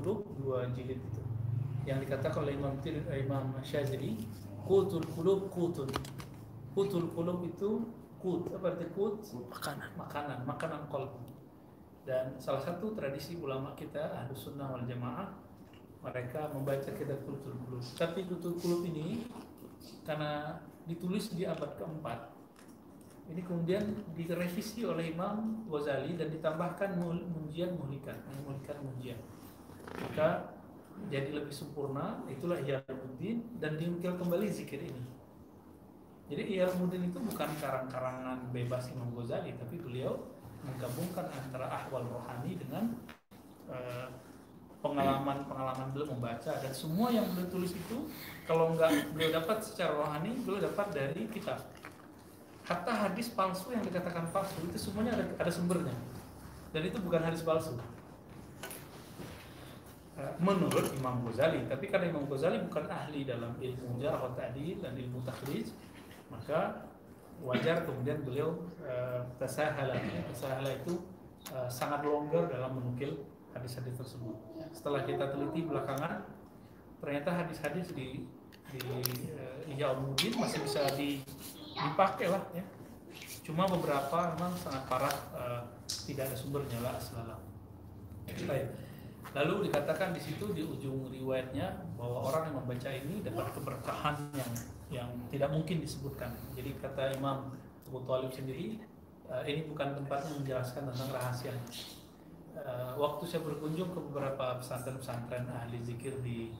Qulub dua jilid itu. Yang dikatakan oleh Imam Tir, eh, Imam Syazili Qutul Qulub Qutun Qutul Qulub itu Qut apa arti Qut? Makanan. makanan makanan kolb dan salah satu tradisi ulama kita Ahlus Sunnah wal Jamaah mereka membaca kitab Qutul Qulub. Tapi Qutul Qulub ini karena ditulis di abad keempat ini kemudian direvisi oleh Imam Ghazali dan ditambahkan munjian muhlikan muhlikan munjian maka jadi lebih sempurna itulah Iyalmuddin dan dinukil kembali zikir ini. Jadi Iyalmuddin itu bukan karang-karangan bebas Imam Ghazali tapi beliau menggabungkan antara ahwal rohani dengan eh, pengalaman-pengalaman beliau membaca. Dan semua yang beliau tulis itu kalau nggak beliau dapat secara rohani beliau dapat dari kitab hatta hadis palsu yang dikatakan palsu itu semuanya ada, ada sumbernya. Dan itu bukan hadis palsu. Eh, menurut Imam Ghazali tapi karena Imam Ghazali bukan ahli dalam ilmu jarh wa dan ilmu takhrij maka wajar kemudian beliau eh, tasahala. Tasahala itu eh, sangat longgar dalam menukil hadis-hadis tersebut. Setelah kita teliti belakangan ternyata hadis-hadis di di uh, Ihya masih bisa di, dipakai lah ya. Cuma beberapa memang sangat parah eh, tidak ada sumbernya lah aslalah Baik. Lalu dikatakan di situ di ujung riwayatnya bahwa orang yang membaca ini dapat keberkahan yang yang tidak mungkin disebutkan. Jadi kata Imam Abu Thalib sendiri, eh, ini bukan tempatnya menjelaskan tentang rahasia. Eh, waktu saya berkunjung ke beberapa pesantren-pesantren ahli zikir di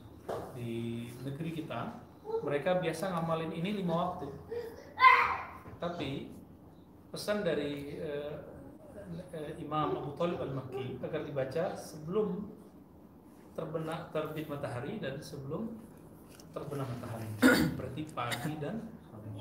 di negeri kita, mereka biasa ngamalin ini lima waktu. Tapi pesan dari eh, Imam Abu Thalib al-Makki agar dibaca sebelum terbenam terbit matahari dan sebelum terbenam matahari. Berarti pagi dan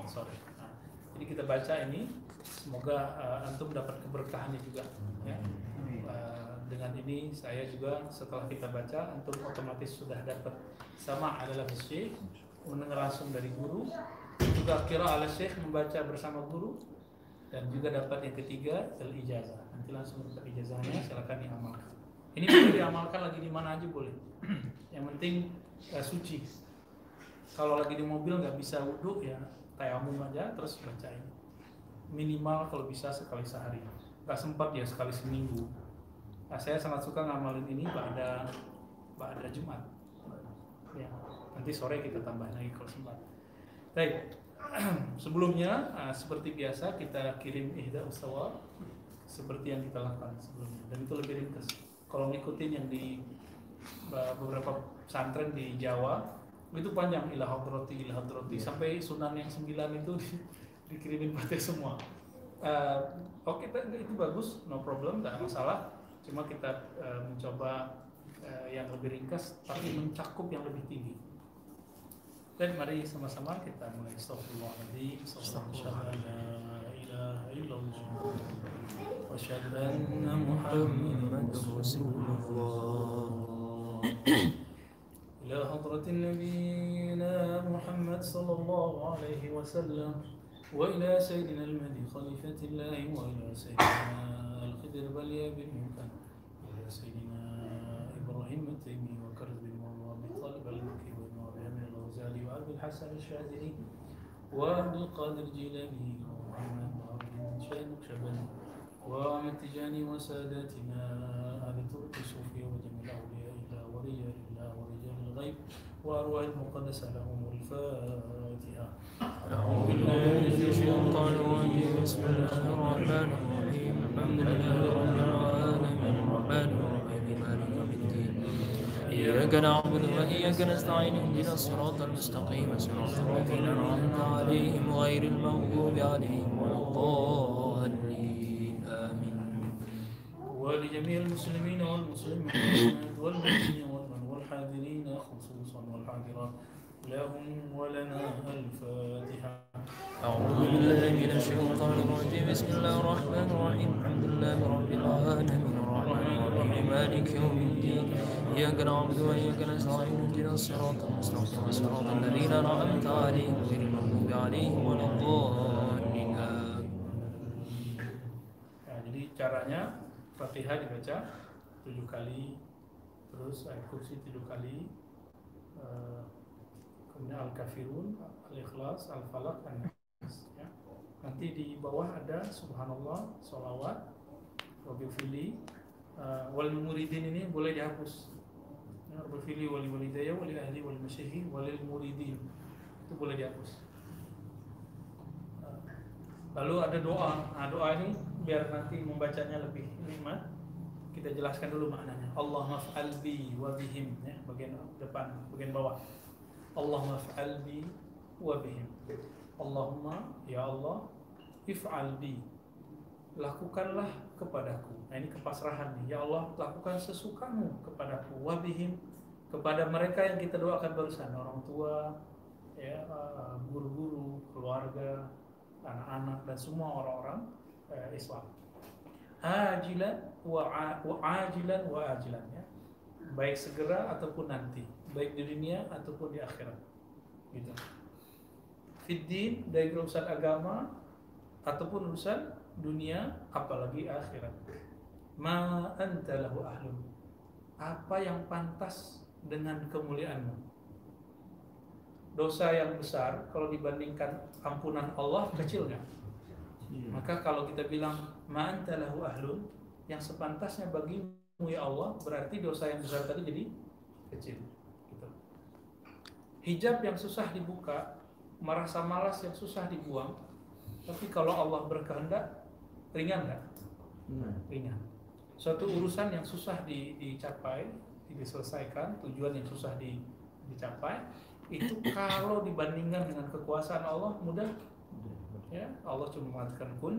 sore. Nah, jadi kita baca ini. Semoga eh, antum dapat keberkahannya juga ya. Eh, dengan ini saya juga setelah kita baca antum otomatis sudah dapat sama adalah syekh mendengar langsung dari guru. Juga kira ala syekh membaca bersama guru. Dan juga dapat yang ketiga al ijazah nanti langsung dapat ijazahnya. Silakan diamalkan ini boleh diamalkan lagi di mana aja boleh. Yang penting eh, suci. Kalau lagi di mobil nggak bisa wudhu ya tayamum aja terus bacain. Minimal kalau bisa sekali sehari. Nggak sempat ya sekali seminggu. Nah, saya sangat suka ngamalin ini pada pada Jumat. Ya nanti sore kita tambah lagi kalau sempat. Baik sebelumnya ah, seperti biasa kita kirim ihda usawa seperti yang kita lakukan sebelumnya. Dan itu lebih ringkas kalau ngikutin yang di beberapa pesantren di Jawa itu panjang ilah hadrati ilah hadrati sampai sunan yang sembilan itu di, dikirimin partai semua. Uh, oke itu bagus no problem tidak masalah. Cuma kita uh, mencoba uh, yang lebih ringkas tapi mencakup yang lebih tinggi. Dan mari sama-sama kita mulai. Astagfirullahaladzim Wa asyhadu anna Muhammad Rasulullah إلى حضرة نبينا محمد صلى الله عليه وسلم وإلى سيدنا المهدي خليفة الله وإلى سيدنا الخضر بليا بن مكان إلى سيدنا إبراهيم التيمي وكرز بن بن طالب المكي وابن أبي أمين الغزالي وأبي الحسن الشاذلي وعبد القادر الجيلاني ومحمد بن شاه نقشبندي وأحمد تجاني وساداتنا أهل ترك الصوفية وجميع الأولياء إلا ولي الله ورجال الغيب وأرواح المقدسة لهم الفاتحة. أعوذ بالله من الشيطان الرجيم. بسم الله الرحمن الرحيم. الحمد لله رب العالمين. الرحمن الرحيم مالك يوم الدين. إياك نعبد وإياك نستعين. اهدنا الصراط المستقيم. صراط الذين أنعمت عليهم غير المغضوب عليهم ولا الضالين. ولجميع المسلمين والمسلمات والمؤمنين والحاضرين خصوصا والحاضرات. لهم ولنا الفاتحة. أعوذ بالله من الشيطان الرجيم. بسم الله الرحمن الرحيم. الحمد لله رب العالمين. الرحمن الرحيم. مالك يوم الدين. إياك نعبد وإياك نستعين. اهدنا الصراط المستقيم. صراط الذين أنعمت عليهم غير المغضوب عليهم ولا الضالين. Caranya. Fatihah dibaca tujuh kali terus ayat kursi tujuh kali eh, kemudian al-kafirun al-ikhlas al-falaq an-nas ya. nanti di bawah ada subhanallah sholawat wabifili uh, wal muridin ini boleh dihapus. Ya, wabifili wali walidaya wali ahli wali masyihih wali muridin. Itu boleh dihapus. Eh, lalu ada doa. Nah doa ini biar nanti membacanya lebih nikmat. Kita jelaskan dulu maknanya. Allah maf'al bi wa bihim ya, bagian depan bagian bawah. Allah maf'al bi wa bihim. Allahumma ya Allah if'al bi. Lakukanlah kepadaku. Nah ini kepasrahan nih. Ya Allah lakukan sesukamu kepadaku. Wa bihim kepada mereka yang kita doakan barusan. Orang tua ya eh, guru-guru keluarga anak-anak dan semua orang-orang eh, Islam. Ajilan wa wa ajilan wa ajilan ya. Baik segera ataupun nanti. Baik di dunia ataupun di akhirat. Gitu. Fiddin dari urusan agama ataupun urusan dunia apalagi akhirat. Ma anta lahu ahlun. Apa yang pantas dengan kemuliaanmu dosa yang besar kalau dibandingkan ampunan Allah kecil nggak? Maka kalau kita bilang ma anta lahu ahlun yang sepantasnya bagimu ya Allah berarti dosa yang besar tadi jadi kecil gitu. hijab yang susah dibuka merasa malas yang susah dibuang tapi kalau Allah berkehendak ringan nggak? Ringan. Suatu urusan yang susah di- dicapai diselesaikan tujuan yang susah di- dicapai itu kalau dibandingkan dengan kekuasaan Allah mudah. Ya Allah cuma mengatakan kun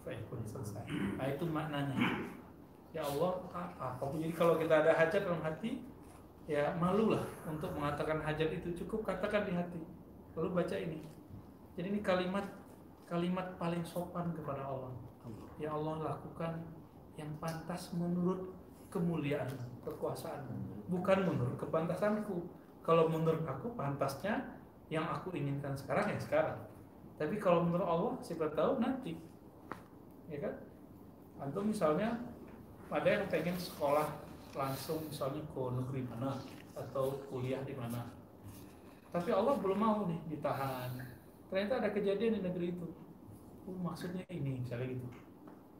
fayakun selesai. Nah itu maknanya. Ya Allah a- apa pun jadi kalau kita ada hajat dalam hati ya malulah untuk mengatakan hajat itu cukup katakan di hati. Lalu baca ini. Jadi ini kalimat kalimat paling sopan kepada Allah. Ya Allah lakukan yang pantas menurut kemuliaan kekuasaan. Bukan menurut kepantasanku kalau menurut aku pantasnya yang aku inginkan sekarang ya sekarang. Tapi kalau menurut Allah siapa tahu nanti. Ya kan? Antum misalnya ada yang pengen sekolah langsung misalnya ke negeri mana atau kuliah di mana. Tapi Allah belum mau nih ditahan. Ternyata ada kejadian di negeri itu. Oh, maksudnya ini misalnya gitu.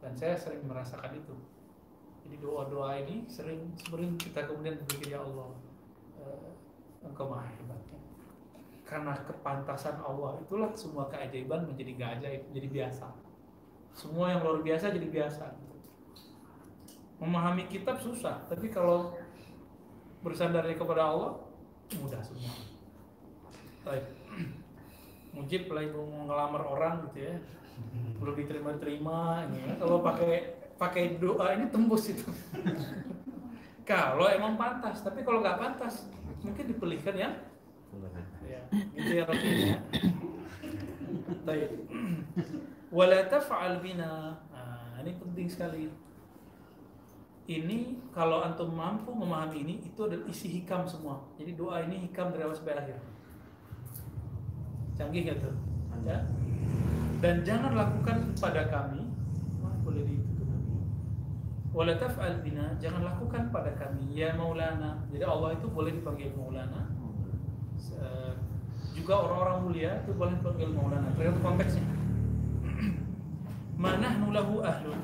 Dan saya sering merasakan itu. Jadi doa-doa ini sering sering kita kemudian berpikir ya Allah engkau maha hebat karena kepantasan Allah itulah semua keajaiban menjadi gak ajaib jadi biasa. Semua yang luar biasa jadi biasa. Memahami kitab susah tapi kalau bersandar kepada Allah mudah semua. Baik. Mujib lagi ngelamar orang gitu ya. Belum diterima-terima ya. kalau pakai pakai doa ini tembus itu. Kalau emang pantas tapi kalau nggak pantas mungkin dipilihkan ya. Ya gitu ya Rabbina baik. Wala taf'al bina. Nah, ini penting sekali. Ini kalau antum mampu memahami ini itu adalah isi hikam semua. Jadi doa ini hikam dari awal sampai akhir. Canggih ya tuh? Ya. Dan jangan lakukan pada kami. Wah, boleh ditutup wala taf'al bina jangan lakukan pada kami ya maulana. Jadi Allah itu boleh dipanggil maulana. Juga orang-orang mulia itu boleh dipanggil maulana. Tergantung konteksnya. Manah nulahu ahlun?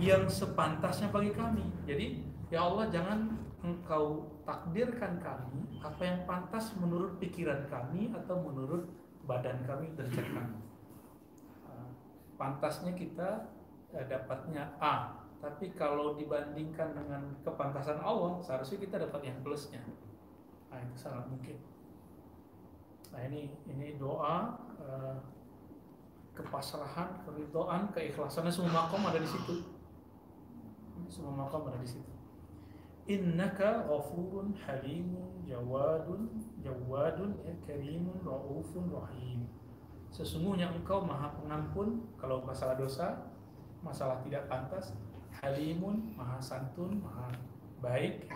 Yang sepantasnya bagi kami. Jadi ya Allah jangan engkau takdirkan kami apa yang pantas menurut pikiran kami atau menurut badan kami dan kami. Pantasnya kita eh, dapatnya A tapi kalau dibandingkan dengan kepantasan Allah seharusnya kita dapat yang plusnya. Nah itu sangat mungkin. Nah ini ini doa eh, kepasrahan keridhaan keikhlasannya semua makom ada di situ. Semua makom ada di situ. Innaka ghafurun halimun jawadun jawadun ya karimun raufun rahim. Sesungguhnya engkau maha pengampun kalau masalah dosa masalah tidak pantas halimun maha santun maha baik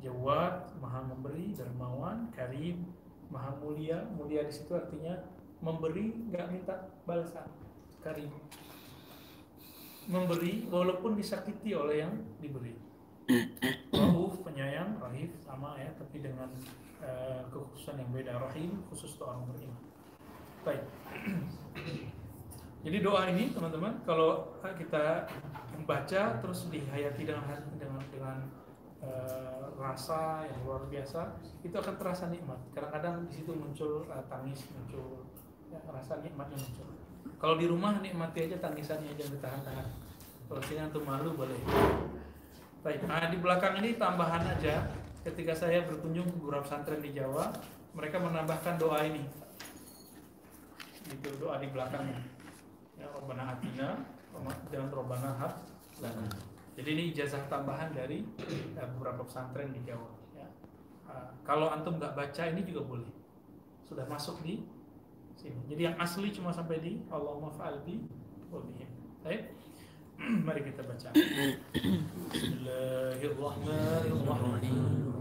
jawad maha memberi dermawan karim maha mulia mulia di situ artinya memberi nggak minta balasan karim memberi walaupun disakiti oleh yang diberi Rauf penyayang, Rahif sama ya, tapi dengan eh, kekhususan yang beda. Rahim khusus untuk orang beriman. Baik. Jadi doa ini teman-teman kalau kita membaca terus dihayati dengan dengan dengan eh, rasa yang luar biasa itu akan terasa nikmat. Kadang-kadang di situ muncul eh, tangis, muncul ya, rasa nikmatnya muncul. Kalau di rumah nikmati aja tangisannya jangan ditahan-tahan. Kalau sini antum malu boleh. Baik, nah di belakang ini tambahan aja. Ketika saya berkunjung ke beberapa pesantren di Jawa, mereka menambahkan doa ini. Itu doa di belakangnya Ya, Robbana Atina dan Robbana Hab lana. Jadi ini ijazah tambahan dari eh, beberapa pesantren di Jawa. Ya. Ah, kalau antum nggak baca ini juga boleh. Sudah masuk di sini. Jadi yang asli cuma sampai di Allahumma fa'al bi wa bihim. Baik. Mari kita baca. Bismillahirrahmanirrahim.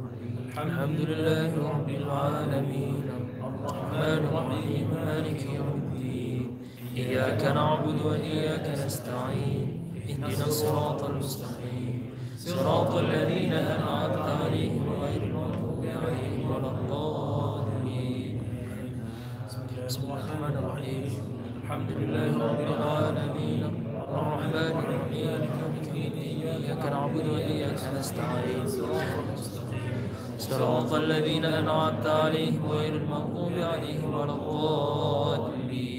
الحمد لله رب العالمين الرحمن الرحيم مالك يوم الدين إياك نعبد وإياك نستعين. إهدنا الصراط المستقيم. صراط الذين أنعمت عليهم غير المغضوب عليهم ولا الضالين. بسم الله الرحمن الرحيم. الحمد لله رب العالمين. الرحمن الرحيم. إياك نعبد وإياك نستعين. صراط الذين أنعمت عليهم غير المغضوب عليهم ولا الضالين.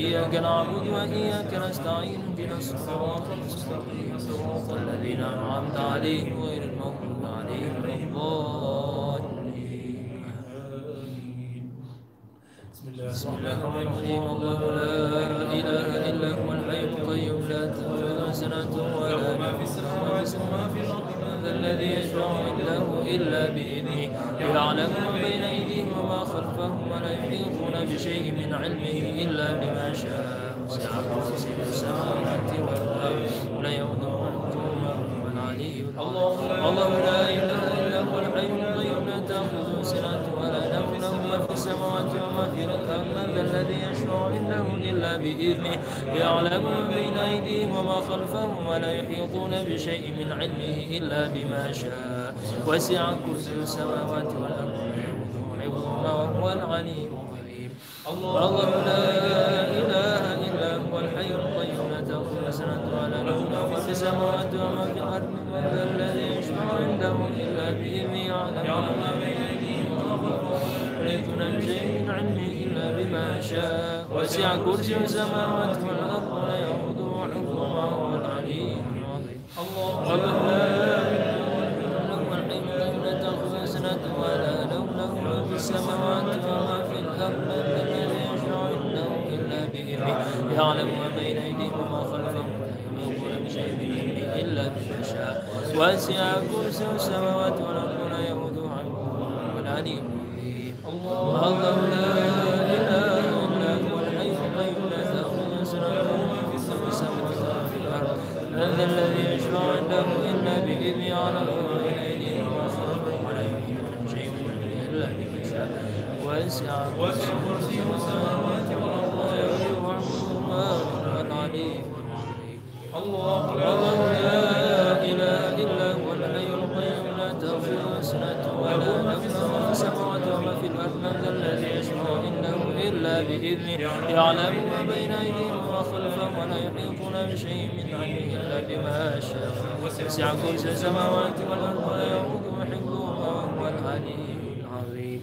إياك نعبد وإياك نستعين اهدنا الصراط المستقيم صراط الذين أنعمت عليهم غير المغضوب عليهم ولا الضالين. بسم الله الرحمن الرحيم. الله لا إله إلا هو الحي القيوم. لا تأخذه سنة ولا ما في السماوات وما في الأرض. الذي يشفع عنده إلا بإذنه. يعلم ما بين أيديهم وما خلفهم ولا يحيطون بشيء من علمه إلا بما شاء. وسع كرسيه السماوات والأرض ولا العلي العظيم الله لا إله إلا هو الحي القيوم. لا تأخذه سنة ولا نوم. له ما في السماوات وما في ذا الذي عنده إلا بإذنه. يعلم بين أيديهم وما خلفهم ولا يحيطون بشيء من علمه إلا بما شاء. وسع كرسي السماوات والأرض. حفظهما وهو العلي العظيم. الله لا إله إلا هو الحي القيوم. لا تأخذه سنة ولا نوم. ما في السماوات وما في الأرض من الذي يشفع عنده إلا بإذنه. يعلم ما بين من علمه إلا بما شاء وسع كرسي السماوات والأرض ولا يؤوده حفظهما وهو العلي العظيم الله لا إله لا تأخذه سنة ولا نوم له في السماوات وما في الأرض الذي يشفع عنده إلا بإذنه يعلم ما بين أيديهم وما خلفهم ولا يحيطون بشيء من إلا بما شاء وسع كرسي السماوات والأرض وسع كرسيه السماوات والأرض ولا يؤوده حفظهما وهو العلي الله لا إله تأخذه سنة ولا نوم ما في السماوات وما في الأرض الذي يشفع عنده إلا بإذنه يعلم ما بين أيديهم وما خلفهم ولا يحيطون بشيء من علمه إلا بما شاء وسع كرسي السماوات والأرض ولا يؤوده حفظهما وهو العلي العظيم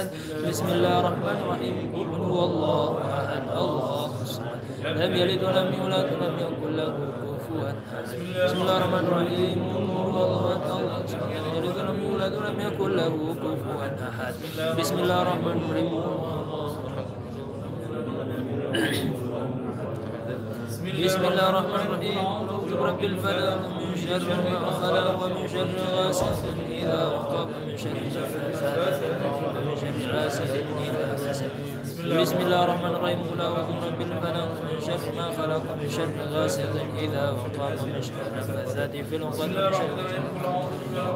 احد بسم الله الرحمن الرحيم. قل هو الله أحد. الله الصمد. لم يلد ولم يولد ولم يكن له كفوا أحد. بسم الله الرحمن الرحيم. قل هو الله الصمد. لم يلد ولم يولد ولم يكن له كفوا أحد. بسم الله الرحمن الرحيم. بسم الله الرحمن الرحيم. برب الفلق من شر ما خلق ومن شر غاسق. إذا وقب من شر النفاثات ومن شر حاسد إذا حسد بسم الله الرحمن الرحيم قل أعوذ برب الفلق من شر ما خلق ومن شر غاسق إذا وقب من شر النفاثات في العقد ومن شر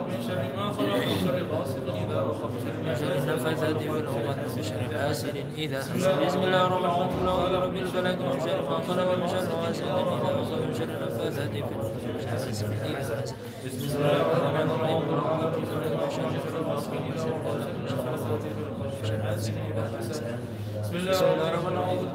من شر ما خلق من شر غاسق إذا وقب من شر النفاثات في العقد ومن شر حاسد إذا حسد بسم الله الرحمن الرحيم قل أعوذ برب الفلق من شر ما خلق ومن شر غاسق إذا وقب من شر النفاثات في العقد ومن شر حاسد إذا حسد بسم الله الرحمن الرحيم قل أعوذ برب الفلق من شر ما خلق ومن شر غاسق ومن شر النفاثات في العقد ومن شر حاسد إذا حسد بسم الله الرحمن الرحيم بسم الله الرحمن الرحيم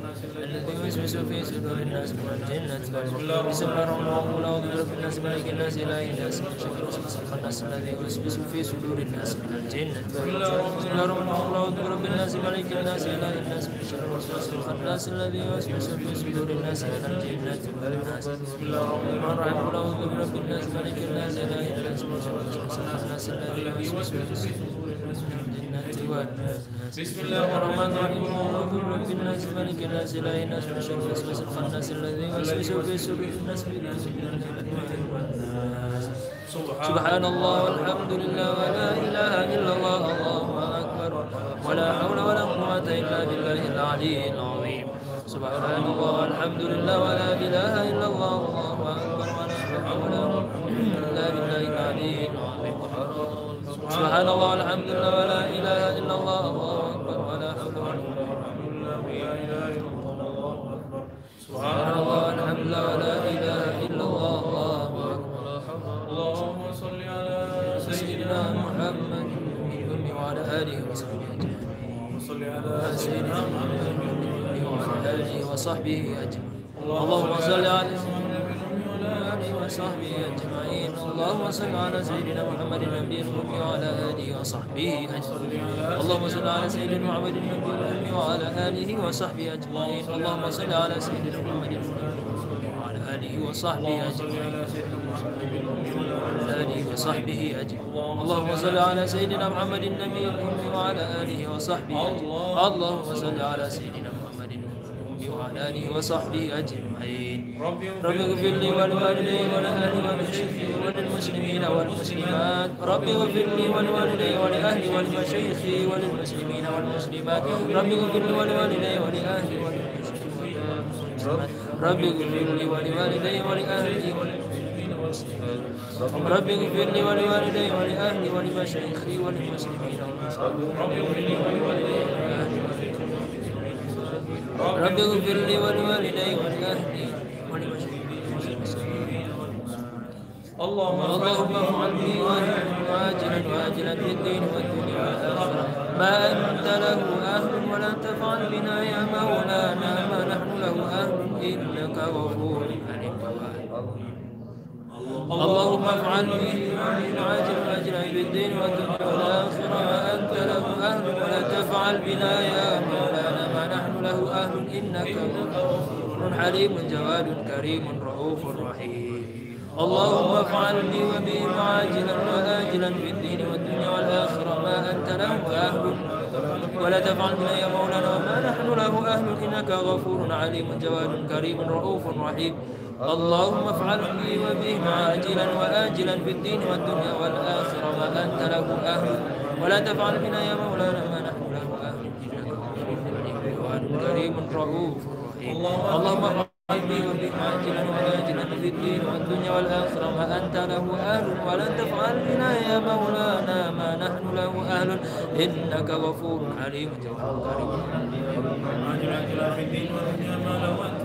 الذي يوسوس في صدور الناس من الجنة. والناس بسم الله الرحمن الرحيم. برب الناس ملك الناس إله الناس. من شر الوسواس الخناس الذي يوسوس في صدور الناس من الجنة. والناس بسم الله الرحمن الرحيم. برب الناس ملك الناس إله الناس. من شر الوسواس الخناس الذي يوسوس في صدور الناس من الجنة. والناس بسم الله الرحمن الرحيم. برب الناس ملك الناس إله الناس. من شر الوسواس الخناس الذي يوسوس في صدور الناس من الجنة. والناس بسم الله الرحمن الرحيم قل أعوذ برب الناس ملك الناس إله الناس من شر الوسواس الخناس الذي يوسوس في صدور الناس من سبحان الله والحمد لله ولا إله إلا الله الله أكبر ولا حول ولا قوة إلا بالله العلي العظيم سبحان الله والحمد لله ولا إله إلا الله الله أكبر ولا حول ولا سبحان الله والحمد لله ولا إله إلا الله الله وصحبه أجمعين. اللهم صل على وصحبه أجمعين. اللهم صل على سيدنا محمد النبي الأمي وعلى آله وصحبه أجمعين. اللهم صل على سيدنا محمد النبي الأمي وعلى آله وصحبه أجمعين. اللهم صل على سيدنا محمد وعلى آله وصحبه أجمعين آله وصحبه أجمعين. اللهم صل على سيدنا محمد النبي الأمي وعلى آله وصحبه أجمعين. اللهم صل على سيدنا وعلى آله وصحبه أجمعين. رب اغفر لي ولوالدي ولأهلي ومشايخي وللمسلمين والمسلمات. رب اغفر لي ولوالدي ولأهلي ولمشايخي وللمسلمين والمسلمات. رب اغفر لي ولوالدي ولأهلي وللمشايخي والمسلمات. رب اغفر لي ولوالدي ولأهلي وللمسلمين والمسلمات. رب اغفر لي ولوالدي ولأهلي ولمشايخي وللمسلمين والمسلمات. رب اغفر لي ولوالدي ولأهلي رب اغفر لي ولوالدي ولأهلي. اللهم اللهم افعل بي واجلا واجلا في الدين والدنيا والآخرة. ما أنت له أهل ولا تفعل بنا يا مولانا. ما نحن له أهل إنك غفور اللهم افعل به عاجل واجلا في الدين والدنيا والآخرة. ما أنت له أهل ولا تفعل بنا يا مولانا. له أهل إنك حليم جواد كريم رؤوف رحيم. اللهم افعل بي وبهم عاجلا وآجلا في الدين والدنيا والآخرة. ما أنت له أهل ولا تفعل بنا يا مولانا. وما نحن له أهل إنك غفور عليم جواد كريم رؤوف رحيم. اللهم افعل بي وبهم عاجلا وآجلا في الدين والدنيا والآخرة. ما أنت له أهل ولا تفعل بنا يا مولانا. ما كريم رؤوف. رحيم اللهم افعل بي وبهم عاجلا وآجلا في الدين والدنيا والآخرة ما أنت له أهل ولا تفعل بنا يا مولانا ما نحن له أهل. إنك غفور جواد كريم في الدين والدنيا ما أنت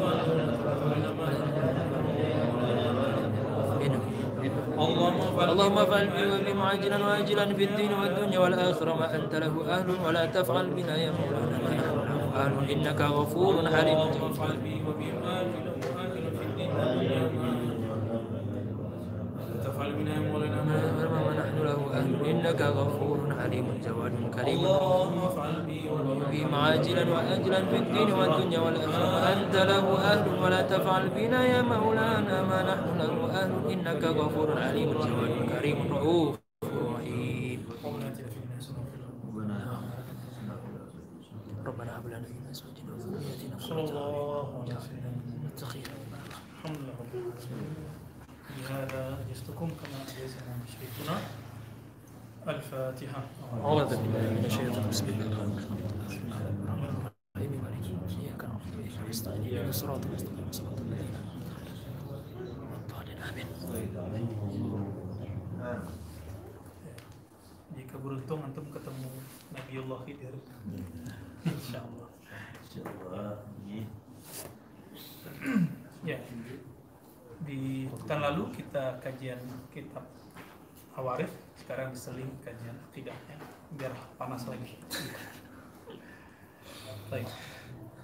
اللهم افعل بي وبهم عاجلا واجلا في الدين والدنيا والآخرة ما أنت له أهل ولا تفعل بنا يا مولانا أهل إنك غفور حليم. بي إنك غفور حليم جواد كريم. اللهم افعل بي وبهم بهم عاجلا وآجلا في الدين والدنيا والآخرة. ما أنت له أهل ولا تفعل بنا يا مولانا ما نحن له أهل. إنك غفور عليم جواد كريم. رؤوف. صلى الله الحمد لله رب العالمين بهذا أجزتكم كما أجزنا مشركنا الفاتحة أعوذ بالله من الشيطان بسم الله الرحمن الرحيم مالك يوم الدين إياك نعبد وإياك نستعين اهدنا الصراط المستقيم صراط الذين أنعمت عليهم غير الضالين آمين Jika beruntung antum ketemu Nabiullah Khidir. Insya Allah. Ya. Di pekan lalu kita kajian kitab Hawarif Sekarang diseling kajian akidahnya Biar panas lagi. Baik.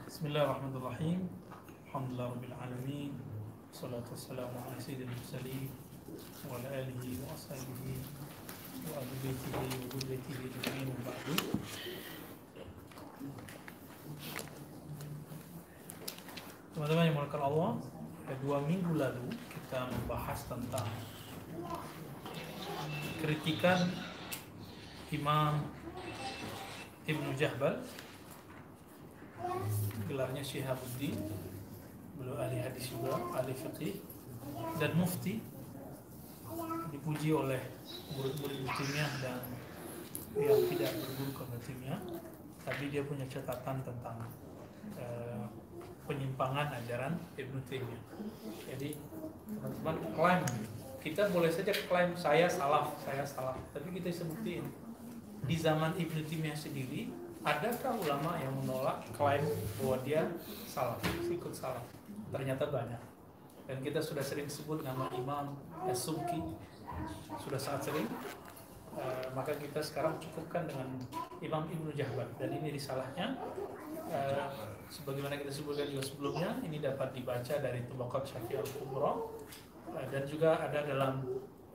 Bismillahirrahmanirrahim. Alhamdulillah Rabbil Alamin. Salatu wassalamu ala sayyidil mursalin Wa ala alihi wa ashabihi Wa wa dhurriyyatihi ajma'in wa ba'du Teman-teman yang melakukan Allah dua minggu lalu kita membahas tentang kritikan Imam Ibnu Jahbal. Gelarnya Syihabuddin. Beliau ahli hadis juga ahli fiqih dan mufti. Dipuji oleh murid-murid timnya dan yang tidak berguru ke timnya tapi dia punya catatan tentang eh, penyimpangan ajaran Ibnu Taimiyah jadi teman-teman klaim kita boleh saja klaim saya salaf, saya salaf, tapi kita bisa buktiin di zaman Ibnu Taimiyah sendiri adakah ulama yang menolak klaim bahwa dia salaf, ikut salaf? Ternyata banyak. Dan kita sudah sering sebut nama Imam As-Subki, sudah sangat sering. Uh, maka kita sekarang cukupkan dengan Imam Ibnu Jahbar dan ini risalahnya uh, sebagaimana kita sebutkan juga sebelumnya ini dapat dibaca dari Tabaqat Syafi'i al-Kubra uh, dan juga ada dalam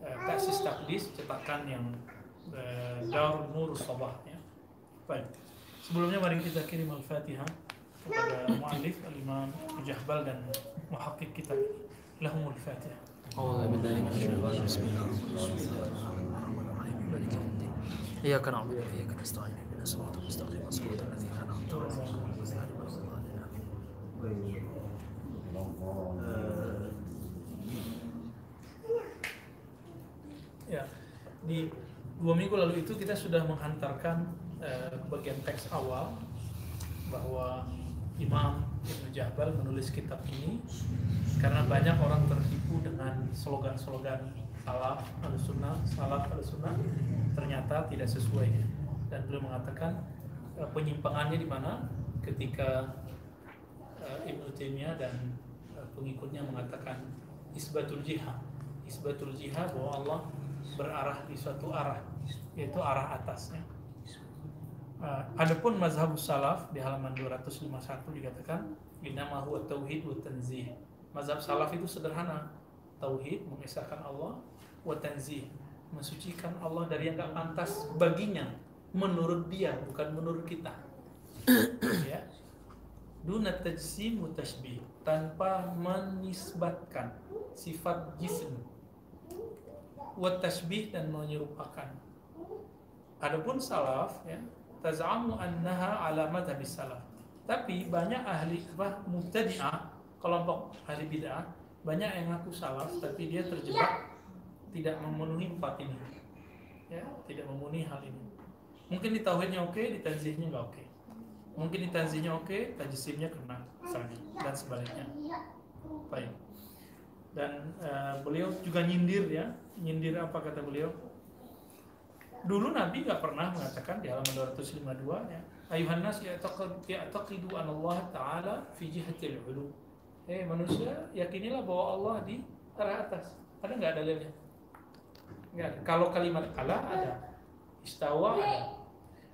uh, Taksis Takdis cetakan yang uh, Darul Nur Sabah ya. Baik. Sebelumnya mari kita kirim Al-Fatihah kepada mu'alif Al-Imam Jahbal dan muhakkik kita lahumul Fatihah. أعوذ بالله من الشيطان بسم الله الرحمن الرحيم مالك يوم الدين إياك نعبد وإياك نستعين اهدنا الصراط المستقيم صراط الذين أنعمت عليهم غير المغضوب عليهم ولا الضالين Ya, di dua minggu lalu itu kita sudah menghantarkan eh, bagian teks awal bahwa Imam Ibnu Jabal menulis kitab ini karena banyak orang tertipu dengan slogan-slogan salaf al-sunnah, salaf al-sunnah ternyata tidak sesuai dan beliau mengatakan eh, penyimpangannya di mana ketika eh, Ibnu Taimiyah dan eh, pengikutnya mengatakan isbatul jihad isbatul jihad bahwa Allah berarah di suatu arah yaitu arah atasnya adapun mazhab salaf di halaman 251 dikatakan innama huwa tauhid wa tanzih. Mazhab salaf itu sederhana. Tauhid mengesahkan Allah wa tanzih, mensucikan Allah dari yang enggak pantas baginya menurut dia bukan menurut kita. ya. Duna tajsim wa tashbih, tanpa menisbatkan sifat jism wa dan menyerupakan. Adapun salaf ya, tazamu annaha ala madhab salaf. Tapi banyak ahli apa mubtadi'ah, kelompok ahli bid'ah, banyak yang ngaku salaf tapi dia terjebak tidak memenuhi empat ini. Ya, tidak memenuhi hal ini. Mungkin di tauhidnya oke, di tanzihnya nggak oke. Mungkin di tanzihnya oke, tajsimnya kena misalnya dan sebaliknya. Baik. Dan uh, beliau juga nyindir ya, nyindir apa kata beliau? Dulu Nabi nggak pernah mengatakan di halaman 252 ya, ayuhan nas ya'taqidu an Allah taala fi jihatil ulu. Eh manusia yakinilah bahwa Allah di arah atas. Ada nggak dalilnya? Nggak ada. Kalau kalimat Allah ada, istawa ada.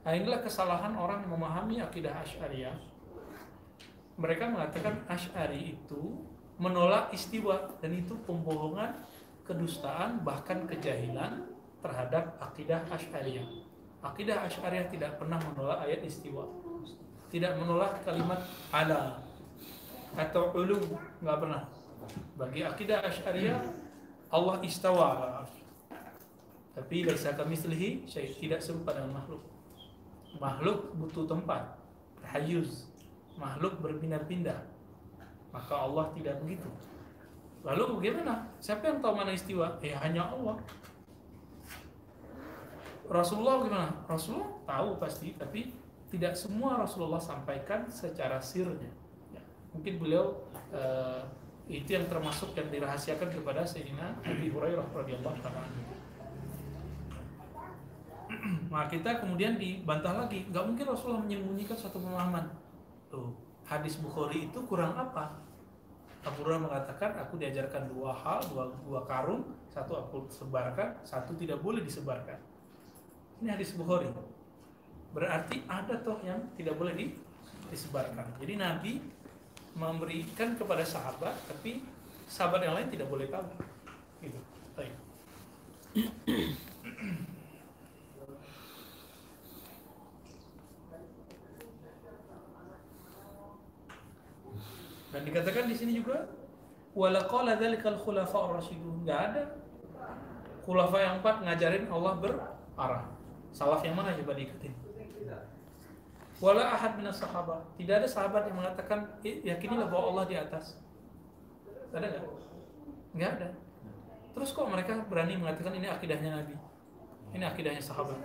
Nah inilah kesalahan orang memahami akidah Asy'ariyah. Mereka mengatakan Asy'ari itu menolak istiwa dan itu pembohongan, kedustaan bahkan kejahilan terhadap akidah Asy'ariyah. Akidah Asy'ariyah tidak pernah menolak ayat istiwa. Tidak menolak kalimat ala atau ulu, nggak pernah. Bagi akidah Asy'ariyah Allah istawa Tapi laisa kamitslihi syai tidak serupa dengan makhluk. Makhluk butuh tempat, tahayuz. Makhluk berpindah-pindah. Maka Allah tidak begitu. Lalu bagaimana? Siapa yang tahu mana istiwa? Ya hanya Allah. Rasulullah gimana? Rasulullah tahu pasti, tapi tidak semua Rasulullah sampaikan secara sirnya. Ya, mungkin beliau uh, itu yang termasuk yang dirahasiakan kepada Sayyidina Abi Hurairah radhiyallahu taala. Nah kita kemudian dibantah lagi, nggak mungkin Rasulullah menyembunyikan satu pemahaman. Tuh, hadis Bukhari itu kurang apa? Abu Hurairah mengatakan aku diajarkan dua hal, dua, dua karung, satu aku sebarkan, satu tidak boleh disebarkan. Ini hadis Bukhari. Berarti ada toh yang tidak boleh di, disebarkan. Jadi Nabi memberikan kepada sahabat, tapi sahabat yang lain tidak boleh tahu. Gitu. Baik. Dan dikatakan di sini juga wala qala dzalikal khulafa ar-rasyidun. Enggak ada khulafa yang empat ngajarin Allah berarah. Salaf yang mana coba diikutin? Wala ahad minas sahabat. Tidak ada sahabat yang mengatakan yakinilah bahwa Allah di atas. Ada nggak? Nggak ada. Terus kok mereka berani mengatakan ini akidahnya Nabi? Ini akidahnya sahabat.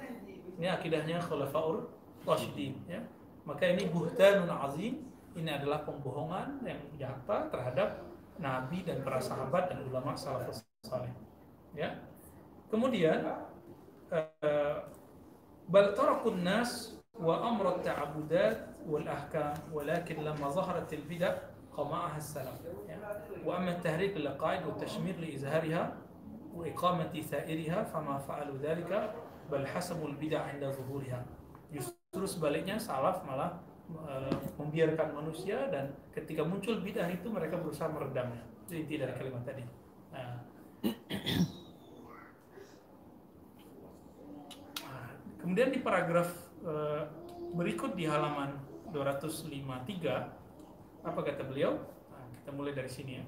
Ini akidahnya khulafaur rasyidin ya. Maka ini buhtanun azim. Ini adalah pembohongan yang nyata terhadap Nabi dan para sahabat dan ulama salafus saleh. Ya. Kemudian eh, bal tarakun nas wa amrat ta'abudat wal ahkam walakin lamma zaharat al bid'ah qama'aha as-salaf ya. wa amma at-tahrik lil qa'id wa tashmir li izhariha wa iqamati sa'iriha fama fa'alu dhalika bal hasabu al bid'ah 'inda zuhuriha justru sebaliknya salaf malah membiarkan manusia dan ketika muncul bid'ah itu mereka berusaha meredamnya inti dari kalimat tadi nah, Kemudian di paragraf eh, berikut di halaman 253 apa kata beliau? Nah, kita mulai dari sini ya.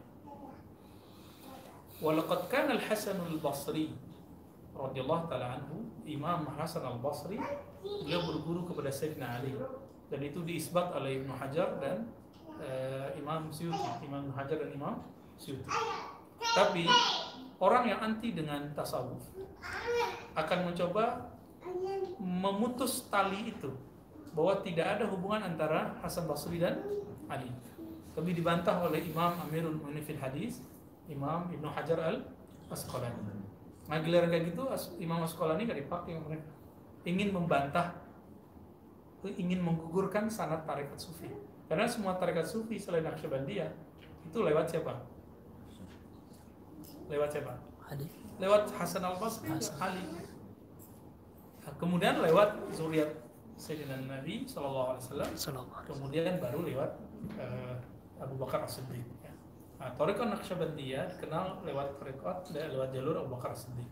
Walaqad kana al-Hasan al-Basri radhiyallahu taala anhu, Imam Hasan al-Basri beliau berguru kepada Sayyidina Ali dan itu diisbat oleh Ibnu Hajar dan eh, Imam Suyuti, Imam Ibnu Hajar dan Imam Suyuti. Tapi orang yang anti dengan tasawuf akan mencoba memutus tali itu bahwa tidak ada hubungan antara Hasan Basri dan Ali. Tapi dibantah oleh Imam Amirul Mu'minin Hadis, Imam Ibnu Hajar Al Asqalani. Nah, giliran kayak gitu Imam Asqalani gak dipakai mereka. Ingin membantah ingin menggugurkan sanad tarekat sufi. Karena semua tarekat sufi selain Naqsyabandiyah itu lewat siapa? Lewat siapa? Lewat Hasan Al Basri, Ali. Nah, kemudian lewat zuriat Sayyidina Nabi Alaihi Wasallam alaihi kemudian baru lewat eh, Abu Bakar As-Siddiq ya. Nah, Tariqat Naqsyabandiyah dikenal lewat tariqat dan lewat jalur Abu Bakar As-Siddiq.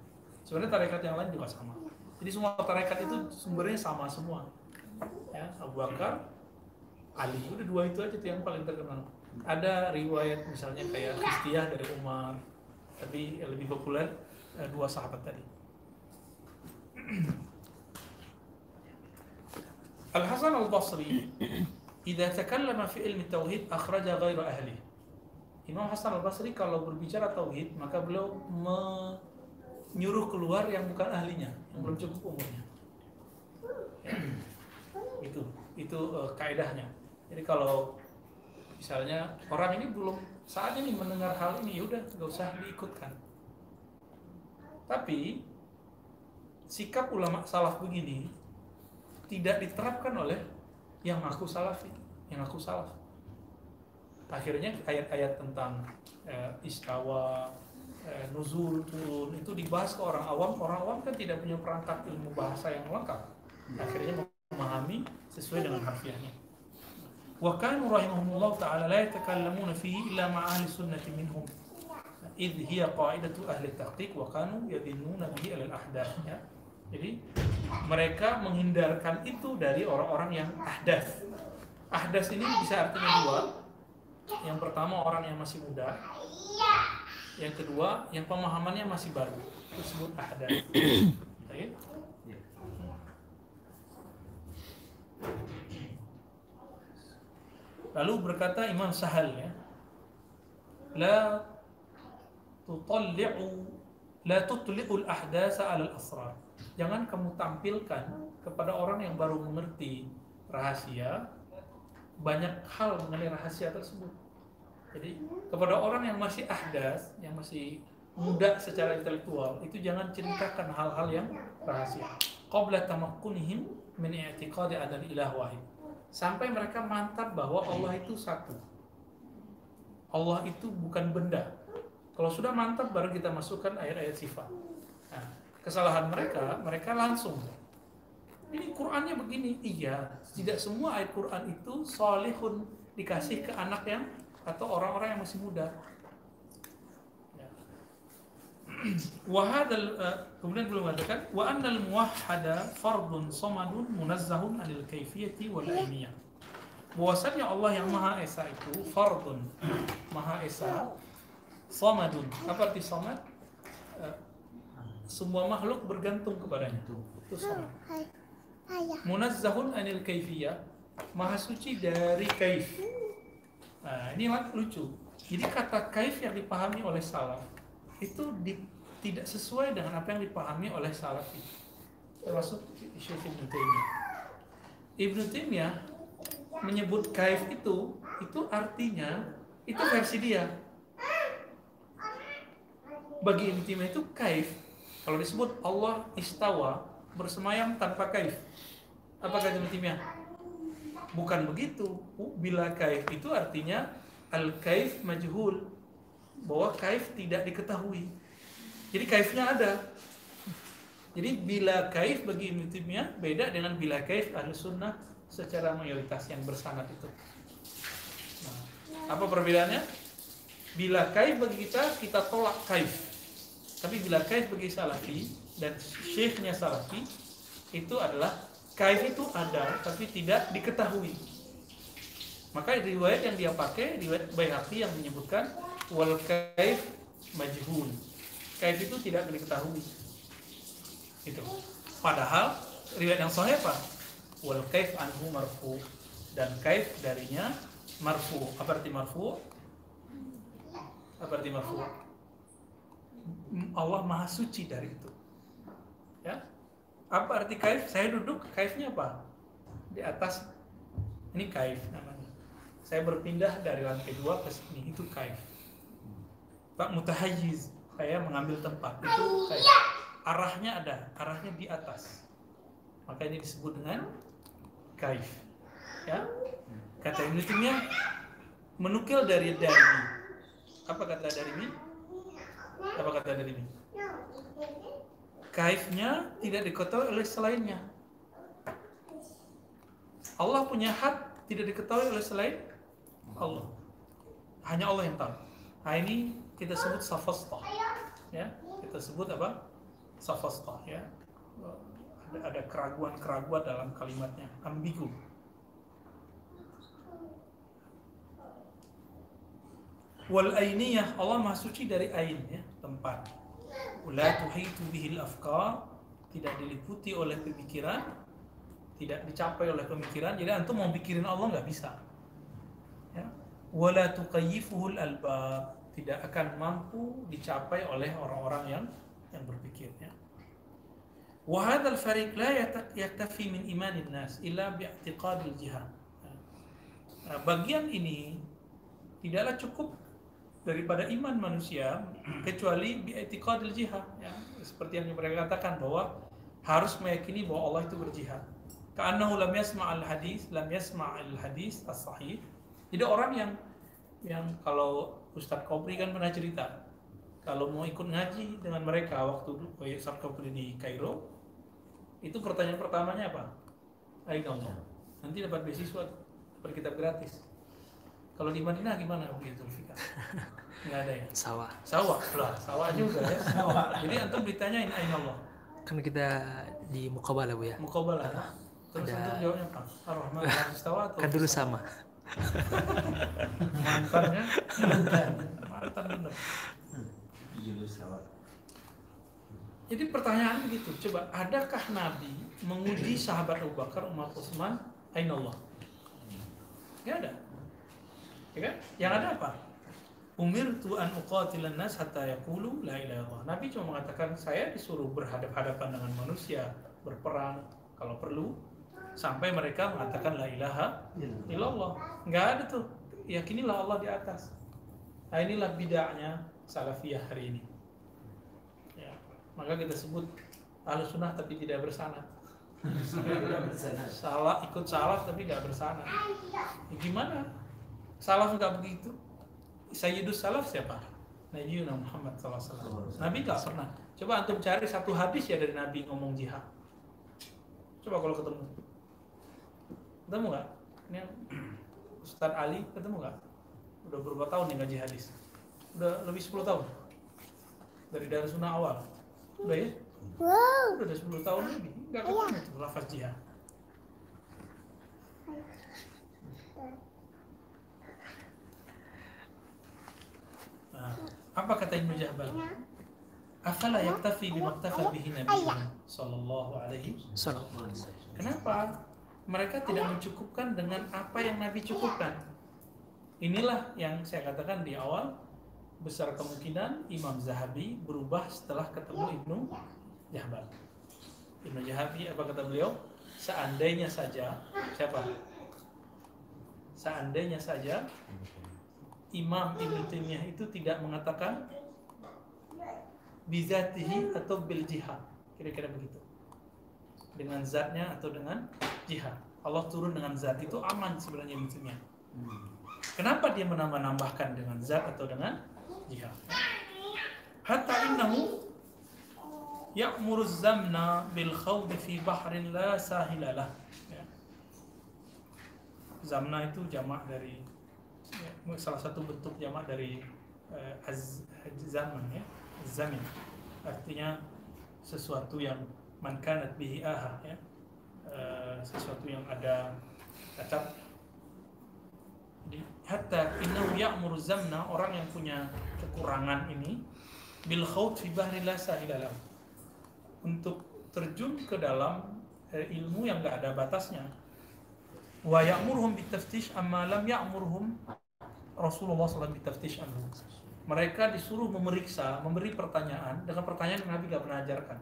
Sebenarnya tarekat yang lain juga sama. Jadi semua tarekat itu sumbernya sama semua. Ya, Abu Bakar, Ali, udah dua itu aja tuh yang paling terkenal. Ada riwayat misalnya kayak Khistiyah dari Umar, tapi lebih populer eh, dua sahabat tadi. Al-Hasan Al-Basri Idza takallama fi ilmi tauhid akhraja ghaira ahli. Imam Hasan Al-Basri kalau berbicara tauhid maka beliau menyuruh keluar yang bukan ahlinya, yang belum cukup umurnya. Itu itu eh, kaidahnya. Jadi kalau misalnya orang ini belum saat ini mendengar hal ini ya udah nggak usah diikutkan. Tapi sikap ulama salaf begini tidak diterapkan oleh yang aku salafi, yang aku salaf. Akhirnya ayat-ayat tentang eh, istawa, eh, nuzul turun itu dibahas ke orang awam. Orang awam kan tidak punya perangkat ilmu bahasa yang lengkap. Akhirnya memahami sesuai dengan harfiahnya. Wa kanu rahimahumullah ta'ala la yatakallamuna fihi illa ma'a ahli sunnati minhum. Idh hiya qa'idatu ahli tahqiq wa kanu yadhinnuna bihi alal ahdath. Ya. Jadi mereka menghindarkan itu dari orang-orang yang ahdas. Ahdas ini bisa artinya dua. Yang pertama orang yang masih muda. Yang kedua yang pemahamannya masih baru. Itu disebut ahdas. Lalu berkata Imam Sahal ya, la tutalli'u la tutli'ul ahdasa 'ala al-asrar. Jangan kamu tampilkan kepada orang yang baru mengerti rahasia banyak hal mengenai rahasia tersebut. Jadi kepada orang yang masih ahdas, yang masih muda secara intelektual, itu jangan ceritakan hal-hal yang rahasia. Qabla tamakkunihim min i'tiqadi adal ilah wahid. Sampai mereka mantap bahwa Allah itu satu. Allah itu bukan benda. Kalau sudah mantap baru kita masukkan ayat-ayat sifat. Nah, kesalahan mereka, mereka langsung ini Qurannya begini, iya. Tidak semua ayat Quran itu solihun dikasih ke anak yang atau orang-orang yang masih muda. Wahadal kemudian belum mengatakan wa annal muwahhada fardun samadun munazzahun anil kaifiyati wal ainiyah. Bahwasanya Allah yang Maha Esa itu fardun, Maha Esa, samadun. Apa arti samad? Eh, semua makhluk bergantung kepadanya. Itu samad. Munazzahun anil kaifiyah, Maha suci dari kaif. Nah, ini lucu. Jadi kata kaif yang dipahami oleh salaf itu di, tidak sesuai dengan apa yang dipahami oleh salafi. Termasuk Syekh Ibnu Taimiyah. Ibnu Taimiyah menyebut kaif itu itu artinya itu versi dia. bagi Ibnu Taimiyah itu kaif. Kalau disebut Allah istawa bersemayam tanpa kaif. Apa kata Ibnu Taimiyah? Bukan begitu. Bila kaif itu artinya al kaif majhul bahwa kaif tidak diketahui. Jadi kaifnya ada. Jadi bila kaif bagi Ibnu beda dengan bila kaif ahlu sunnah secara mayoritas yang bersanad itu. Nah, apa perbedaannya? Bila kaif bagi kita kita tolak kaif. Tapi bila kaif bagi salafi dan syekhnya salafi itu adalah kaif itu ada tapi tidak diketahui. Maka riwayat yang dia pakai riwayat Baihaqi yang menyebutkan wal kaif majhul. Kaif itu tidak diketahui. Itu. Padahal riwayat yang sahih apa? Wal kaif anhu marfu dan kaif darinya marfu. Apa arti marfu? Apa arti marfu? Allah Maha Suci dari itu. Ya. Apa arti kaif? Saya duduk, kaifnya apa? Di atas ini kaif namanya. Saya berpindah dari lantai dua ke sini, itu kaif. Pak mutahayyiz, saya mengambil tempat, itu kaif. Arahnya ada, arahnya di atas. Maka ini disebut dengan kaif. Ya. Kata Ibnu menukil dari dari apa kata dari ini? Apa kata dari ini? Kaifnya tidak diketahui oleh selainnya. Allah punya hak tidak diketahui oleh selain Allah. Hanya Allah yang tahu. Nah ini kita sebut safastah. Ya, kita sebut apa? Safastah ya. Ada, ada keraguan-keraguan dalam kalimatnya, ambigu. Wal ainiyah Allah Maha suci dari ain ya, tempat. La tuhitu bihil afkar tidak diliputi oleh pemikiran, tidak dicapai oleh pemikiran. Jadi antum mau pikirin Allah nggak bisa. Ya. Wala tuqayyifuhul albab tidak akan mampu dicapai oleh orang-orang yang yang berpikir ya. Wahadal fariq la yaktafi min imanin nas illa bi'tiqadil jihad. Nah, bagian ini tidaklah cukup daripada iman manusia kecuali bi'tiqadil jihad ya. Seperti yang mereka katakan bahwa harus meyakini bahwa Allah itu berjihad. Ka'annahu lam yasma' al-hadis, lam yasma' al-hadis as-sahih. Jadi orang yang yang kalau Ustadz Kopri kan pernah cerita kalau mau ikut ngaji dengan mereka waktu Ustadz Kopri di Kairo itu pertanyaan pertamanya apa? Ayo nanti dapat beasiswa dapat kitab gratis kalau di Madinah gimana begitu Fika? Enggak ada ya? Sawah. Sawah, lah, sawah juga ya. Sawah. Jadi antum ditanyain ain Allah. Kan kita di Mukabala Bu ya. Mukabala. Uh, Terus ada... antum jawabnya apa? Ar-Rahman Kan dulu sama. Mantannya mantan. Mantan benar. Jadi pertanyaan begitu, coba adakah Nabi menguji sahabat Abu Bakar, Umar, Utsman, Ain Allah? Ya ada ya kan? Yang ada apa? Umir tuan uqatilan nas hatta yaqulu la ilaha illallah. Nabi cuma mengatakan saya disuruh berhadap-hadapan dengan manusia, berperang kalau perlu sampai mereka mengatakan la ilaha illallah. Enggak ada tuh. Yakinilah Allah di atas. Nah inilah bidaknya salafiyah hari ini. Ya, maka kita sebut ahlu sunnah tapi tidak bersanad. salah ikut salah tapi tidak bersanad. Ya, gimana? Salaf nggak begitu. Sayyidus salaf siapa? Nabi Muhammad SAW. Nabi nggak pernah. Coba antum cari satu hadis ya dari Nabi ngomong jihad. Coba kalau ketemu. Ketemu nggak? Ini Ustaz Ali ketemu nggak? Udah berapa tahun nih ngaji hadis? Udah lebih 10 tahun. Dari dari sunnah awal. Udah ya? Wow. Udah 10 tahun lebih. Nggak ketemu tuh lafaz jihad. Apa kata Ibnu Jahbal? Afala yaktafi bimaktafa bihi Nabi sallallahu alaihi Kenapa? Mereka tidak mencukupkan dengan apa yang Nabi cukupkan. Inilah yang saya katakan di awal besar kemungkinan Imam Zahabi berubah setelah ketemu Ibnu Jahbal. Ibnu Jahabi apa kata beliau? Seandainya saja siapa? Seandainya saja Imam Ibn Taimiyah itu tidak mengatakan bizatihi atau bil jihad. Kira-kira begitu. Dengan zatnya atau dengan jihad. Allah turun dengan zat itu aman sebenarnya musimnya. Kenapa dia menambah-nambahkan dengan zat atau dengan jihad? Hatta innahu ya'muru zamna bil khawdi fi bahrin la sahilalah. Ya. Zamna itu jamak dari ya, salah satu bentuk jamak dari uh, az, zaman ya, zamin. Artinya sesuatu yang man kanat bihi aha ya. Uh, sesuatu yang ada cacat hatta innahu ya'muru zamna orang yang punya kekurangan ini bil khawt fi bahri la sahilalah untuk terjun ke dalam eh, ilmu yang gak ada batasnya. Wa ya'muruhum bitaftish amma lam ya'muruhum Rasulullah SAW bitaftish anhu. Mereka disuruh memeriksa, memberi pertanyaan dengan pertanyaan yang Nabi gak pernah ajarkan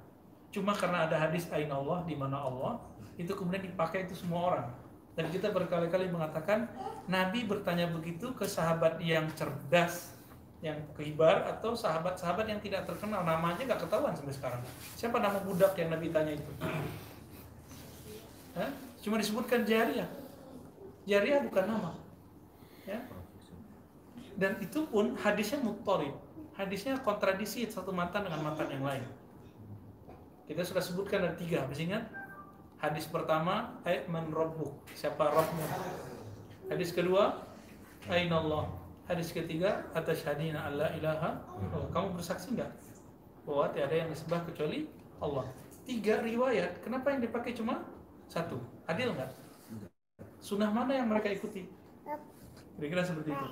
cuma karena ada hadis Ain Allah di mana Allah itu kemudian dipakai itu semua orang. Dan kita berkali-kali mengatakan Nabi bertanya begitu ke sahabat yang cerdas yang keibar atau sahabat-sahabat yang tidak terkenal. Namanya nggak ketahuan sampai sekarang. Siapa nama budak yang Nabi tanya itu? Hah? cuma disebutkan jariah jariah bukan nama. Ya? Dan itu pun hadisnya mutorib hadisnya kontradisi satu matan dengan matan yang lain kita sudah sebutkan ada tiga masih ingat hadis pertama ayat man rabbuk siapa rabbmu hadis kedua ainallah Hadis ketiga, atas hadina Allah ilaha. Oh, kamu bersaksi enggak bahwa tiada yang disembah kecuali Allah? Tiga riwayat. Kenapa yang dipakai cuma satu? Adil enggak? Sunnah mana yang mereka ikuti? Kira-kira seperti itu.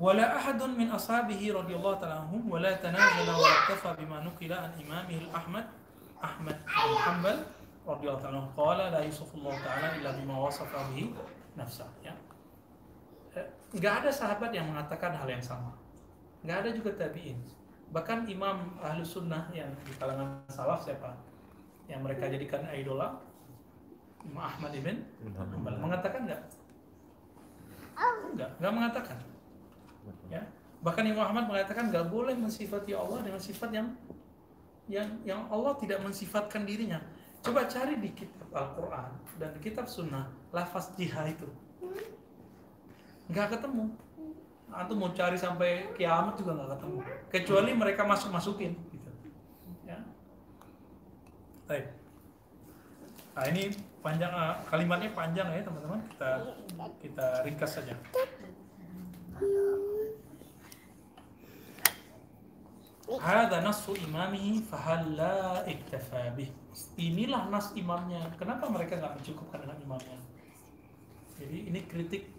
ولا أحد من أصحابه رضي الله تعالى عنهم ولا تنازل واكتفى بما نقل عن إمامه الأحمد أحمد بن حنبل رضي الله تعالى عنه قال لا يوصف الله تعالى إلا بما وصف به نفسه ya. Eh, gak ada sahabat yang mengatakan hal yang sama. Gak ada juga tabi'in. Bahkan imam ahlu sunnah yang di kalangan salaf siapa? Yang mereka jadikan idola Imam Ahmad ibn Mengatakan gak? Enggak, gak mengatakan ya bahkan Imam Ahmad mengatakan nggak boleh mensifati Allah dengan sifat yang yang yang Allah tidak mensifatkan dirinya Coba cari di kitab Al-Quran dan di kitab Sunnah lafaz jihad itu. Nggak ketemu. Antum mau cari sampai kiamat juga nggak ketemu. Kecuali mereka masuk-masukin. Gitu. Ya. Baik. Nah ini panjang ah, kalimatnya panjang ya teman-teman. Kita kita ringkas saja. Hada nasu imamihi fahalla iktafa bih. Inilah nas imamnya. Kenapa mereka nggak mencukupkan dengan imamnya? Jadi ini kritik.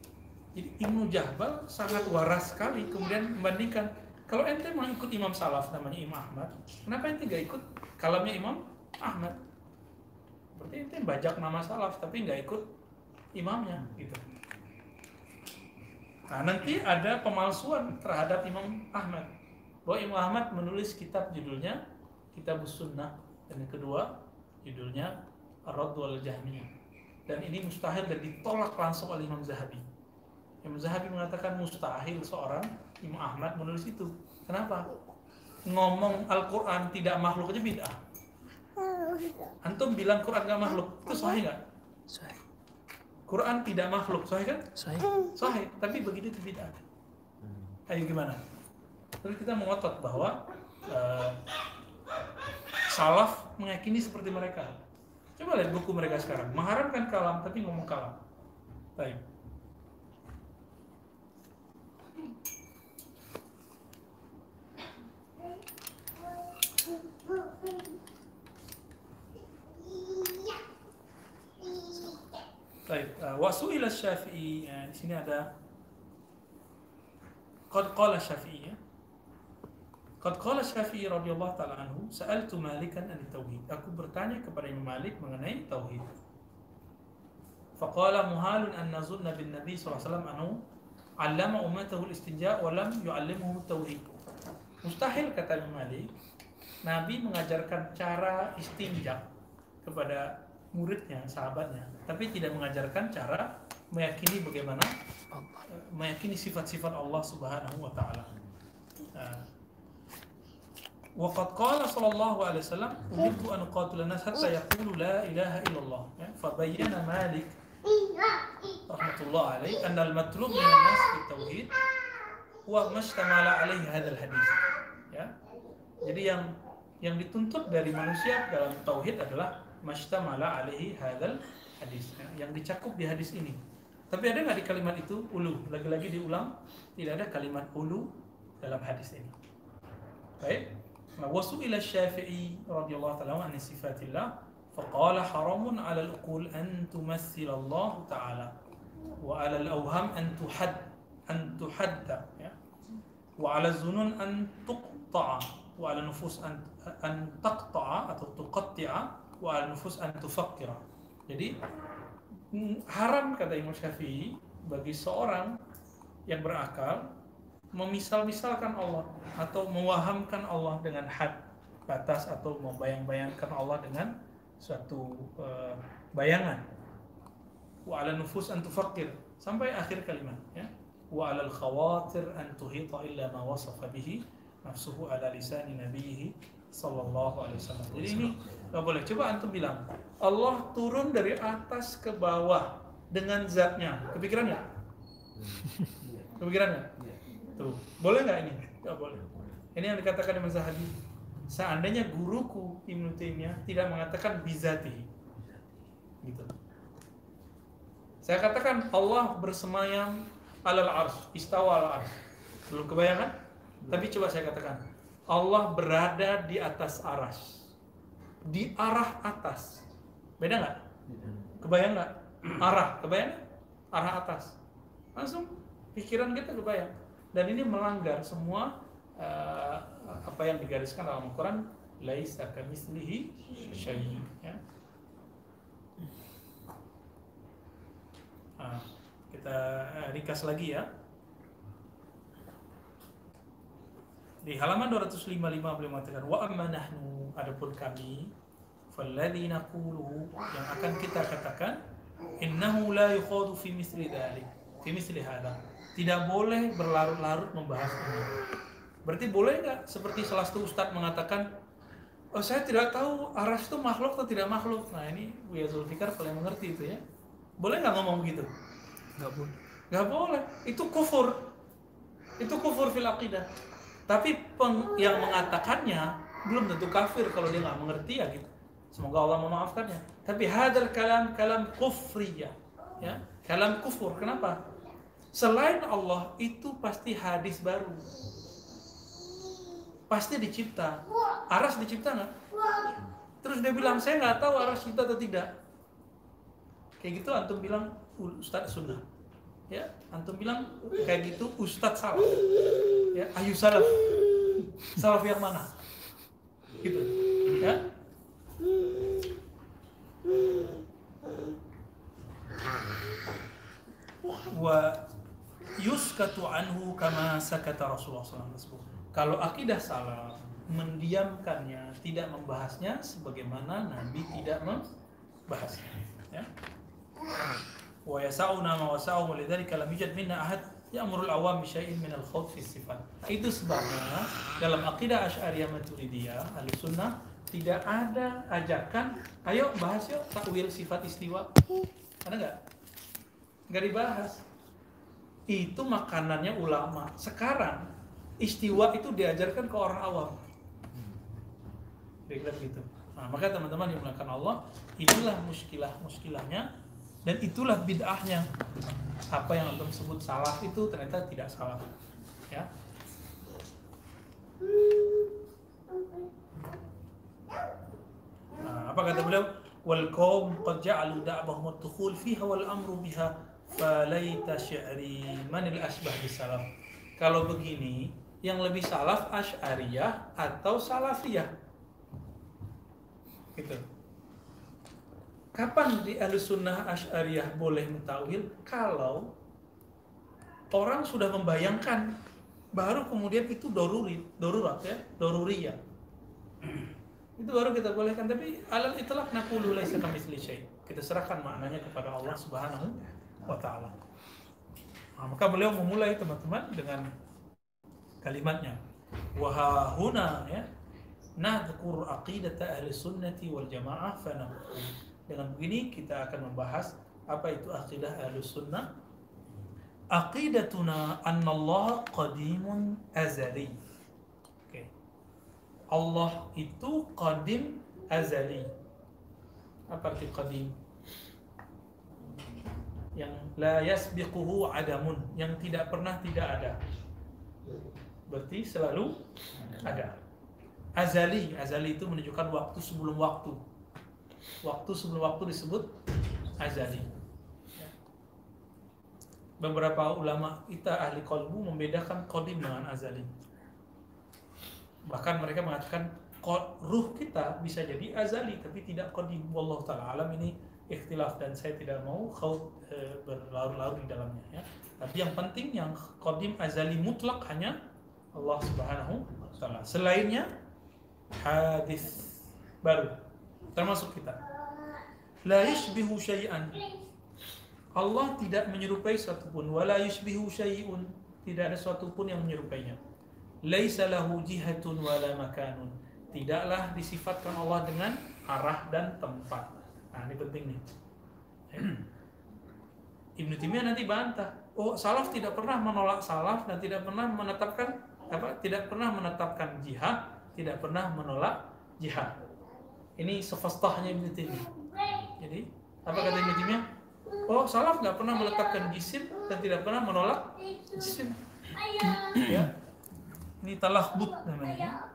Jadi Ibnu Jahbal sangat waras sekali kemudian membandingkan kalau ente mau ikut Imam Salaf namanya Imam Ahmad, kenapa ente nggak ikut kalamnya Imam Ahmad? Berarti ente bajak nama Salaf tapi nggak ikut imamnya gitu. Nah nanti ada pemalsuan terhadap Imam Ahmad bahwa Imam Ahmad menulis kitab judulnya Kitab Sunnah dan yang kedua judulnya Ar-Radd wal Jahmiyah dan ini mustahil dan ditolak langsung oleh Imam Zahabi Imam Zahabi mengatakan mustahil seorang Imam Ahmad menulis itu kenapa? ngomong Al-Quran tidak makhluk aja bid'ah Antum bilang Quran gak makhluk, itu sahih nggak? Sahih. Quran tidak makhluk, sahih kan? Sahih. Sahih, tapi begitu itu bid'ah. Ayo gimana? Terus kita mengotot bahwa uh, salaf meyakini seperti mereka. Coba lihat buku mereka sekarang, mengharamkan kalam tapi ngomong kalam. Baik. Baik, uh, wasu'ila syafi'i ya, di sini ada Qad qala syafi'i ya. Qad qala Syafi'i radhiyallahu taala anhu, sa'altu Malikan an tauhid. Aku bertanya kepada Imam Malik mengenai tauhid. Faqala muhalun an nazunna bin Nabi SAW anhu allama ummatahu istinja wa lam tauhid. Mustahil kata Imam Malik, Nabi mengajarkan cara istinja kepada muridnya, sahabatnya, tapi tidak mengajarkan cara meyakini bagaimana meyakini sifat-sifat Allah Subhanahu wa taala. Nah, Waqad qala sallallahu alaihi wasallam umirtu an qatila nas hatta yaqulu la ilaha illallah. Ya, fabayyana Malik rahmatullah alaihi anna al-matlub min nas fi tauhid wa mashtamala alaihi hadzal hadis. Ya. Jadi yang yang dituntut dari manusia dalam tauhid adalah mashtamala alaihi hadzal hadis ya, yang dicakup di hadis ini. Tapi ada nggak di kalimat itu ulu? Lagi-lagi diulang, tidak ada kalimat ulu dalam hadis ini. Baik. وسئل الشافعي رضي الله تعالى عن صفات الله فقال حرام على العقول أن تمثل الله تعالى وعلى الأوهام أن تحد أن تحد وعلى الظنون أن تقطع وعلى النفوس أن أن تقطع atau تقطع وعلى النفوس أن تفكر. Jadi haram kata Imam Syafi'i bagi seorang yang berakal memisal-misalkan Allah atau mewahamkan Allah dengan had batas atau membayang-bayangkan Allah dengan suatu uh, bayangan. Wa ala nufus an tufakkir. Sampai akhir kalimat ya. Wa ala al khawatir an tuhita illa ma wasafa bihi nafsuhu ala lisani nabiyhi sallallahu alaihi wasallam. Jadi ini nggak boleh. Coba antum bilang Allah turun dari atas ke bawah dengan zatnya. Kepikiran nggak? Kepikiran nggak Tuh, boleh nggak ini? Nggak boleh. Ini yang dikatakan di mazhab hadis. Seandainya guruku Ibnu Taimiyah tidak mengatakan bizati, gitu. Saya katakan Allah bersemayam alal ars, istawa al ars. Belum kebayangan? Tapi coba saya katakan, Allah berada di atas aras, di arah atas. Beda nggak? Kebayang nggak? Arah, kebayang? Arah atas. Langsung pikiran kita kebayang dan ini melanggar semua uh, apa yang digariskan dalam Al-Quran laisa kamitslihi syai' ya. Nah, kita uh, ringkas lagi ya. Di halaman 255 beliau mengatakan wa amma nahnu adapun kami falladzi naqulu yang akan kita katakan innahu la yukhadu fi misli dzalik fi misli hadha tidak boleh berlarut-larut membahas ini. Berarti boleh nggak seperti salah satu ustadz mengatakan, oh saya tidak tahu aras itu makhluk atau tidak makhluk. Nah ini Buya Zulfikar paling mengerti itu ya. Boleh nggak ngomong begitu? Nggak boleh. Nggak boleh. Itu kufur. Itu kufur fil aqidah. Tapi peng, yang mengatakannya belum tentu kafir kalau dia nggak mengerti ya gitu. Semoga Allah memaafkannya. Tapi hadal kalam kalam kufriyah. Ya, kalam kufur. Kenapa? Selain Allah itu pasti hadis baru. Pasti dicipta. Aras dicipta nggak? Terus dia bilang saya nggak tahu aras cipta atau tidak. Kayak gitu antum bilang Ustadz sunnah. Ya, antum bilang kayak gitu Ustadz salah. Ya, ayu salaf. Salaf yang mana? Gitu. Ya. Wa yuskatu anhu kama sakata Rasulullah SAW. Kalau akidah salah, mendiamkannya, tidak membahasnya sebagaimana Nabi tidak membahasnya. Ya. Wa yasa'una ma wasa'u lidzalika lam yujad minna ahad ya'murul awam bi syai'in min al-khawf fi sifat. Itu sebabnya dalam akidah Asy'ariyah Maturidiyah, Ahlussunnah tidak ada ajakan, ayo bahas yuk takwil sifat istiwa. Ada nggak? Nggak dibahas itu makanannya ulama. Sekarang istiwa itu diajarkan ke orang awam. Kira gitu. Nah, maka teman-teman yang melakukan Allah, inilah muskilah muskilahnya dan itulah bid'ahnya. Apa yang antum sebut salah itu ternyata tidak salah. Ya. Nah, apa kata beliau? Wal qaum qad ja'alu da'bahum ad-dukhul fiha wal amru biha falaita syi'ri manil asbah bisalaf kalau begini yang lebih salaf asy'ariyah atau salafiyah? Gitu. Kapan di sunnah asy'ariyah boleh mentawil kalau orang sudah membayangkan baru kemudian itu doruri dorurat ya doruriyah. Itu baru kita bolehkan tapi alal itlaq naqulu laisa syai. Kita serahkan maknanya kepada Allah Subhanahu wa taala. Nah, maka beliau memulai teman-teman dengan kalimatnya Wahahuna ya. Nadhkur aqidata ahli sunnati wal jamaah fanaqul. Dengan begini kita akan membahas apa itu akidah ahli sunnah. Aqidatuna anna Allah qadimun azali. Oke. Allah itu qadim azali. Apa arti qadim? Yang la yasbiquhu adamun, yang tidak pernah tidak ada. Berarti selalu ada. Azali, azali itu menunjukkan waktu sebelum waktu. Waktu sebelum waktu disebut azali. Beberapa ulama kita ahli kolbu membedakan kodim dengan azali. Bahkan mereka mengatakan ruh kita bisa jadi azali tapi tidak kodim. Wallahu taala alam ini ikhtilaf dan saya tidak mau kau e, berlarut-larut di dalamnya ya. Tapi yang penting yang kodim azali mutlak hanya Allah Subhanahu wa taala. Selainnya hadis baru termasuk kita. La yushbihu syai'an Allah tidak menyerupai satupun wala yushbihu syai'un tidak ada satupun yang menyerupainya laisa lahu jihatun wala makanun tidaklah disifatkan Allah dengan arah dan tempat nah ini penting nih Ibnu Taimiyah nanti bantah oh salaf tidak pernah menolak salaf dan tidak pernah menetapkan apa tidak pernah menetapkan jihad tidak pernah menolak jihad ini sefastahnya Ibnu Taimiyah jadi apa kata Ibnu Taimiyah Oh, salaf nggak pernah meletakkan jisim dan tidak pernah menolak jisim. Ya. Ini talahbut namanya.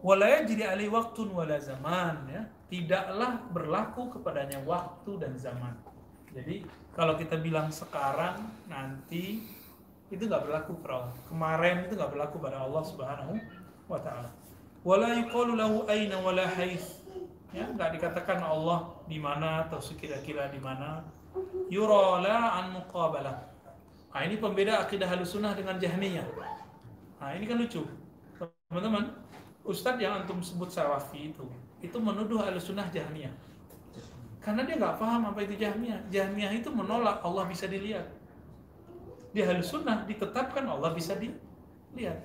Walaya jadi alih waktu wala zaman ya. Tidaklah berlaku kepadanya waktu dan zaman. Jadi kalau kita bilang sekarang, nanti itu nggak berlaku pada Allah. Kemarin itu nggak berlaku pada Allah Subhanahu wa taala. Wala yuqalu lahu aina wala ya nggak dikatakan Allah di mana atau sekira-kira di mana yurola an muqabalah nah ini pembeda akidah halusunah dengan jahmiyah nah ini kan lucu teman-teman ustadz yang antum sebut salafi itu itu menuduh halusunah jahmiyah karena dia nggak paham apa itu jahmiyah jahmiyah itu menolak Allah bisa dilihat di halusunah ditetapkan Allah bisa dilihat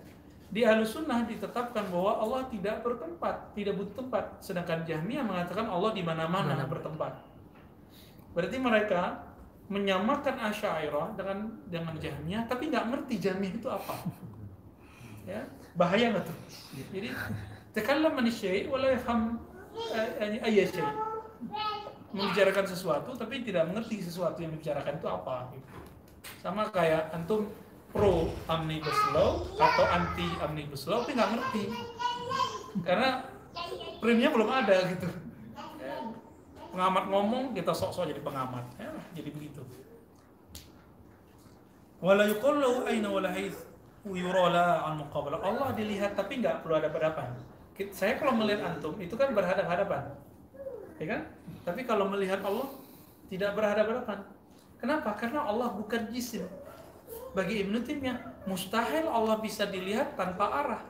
di Ahlus Sunnah ditetapkan bahwa Allah tidak bertempat, tidak butuh tempat. Sedangkan Jahmiyah mengatakan Allah di mana-mana bertempat. Berarti mereka menyamakan Asy'ariyah dengan dengan Jahmiyah, tapi nggak ngerti Jahmiyah itu apa. Ya, bahaya nggak tuh? Jadi tekanlah manusia wala yafham ayat syai. Membicarakan sesuatu tapi tidak mengerti sesuatu yang dibicarakan itu apa. Sama kayak antum pro omnibus law atau anti omnibus law tapi nggak ngerti. Karena primnya belum ada gitu. Pengamat ngomong kita sok-sok jadi pengamat. Ya, jadi begitu. Wala yuqallu aina wala yurala an muqabala. Allah dilihat tapi nggak perlu ada hadapan saya kalau melihat antum itu kan berhadap-hadapan ya kan tapi kalau melihat Allah tidak berhadap-hadapan kenapa karena Allah bukan jisim bagi Ibnu Taimiyah mustahil Allah bisa dilihat tanpa arah.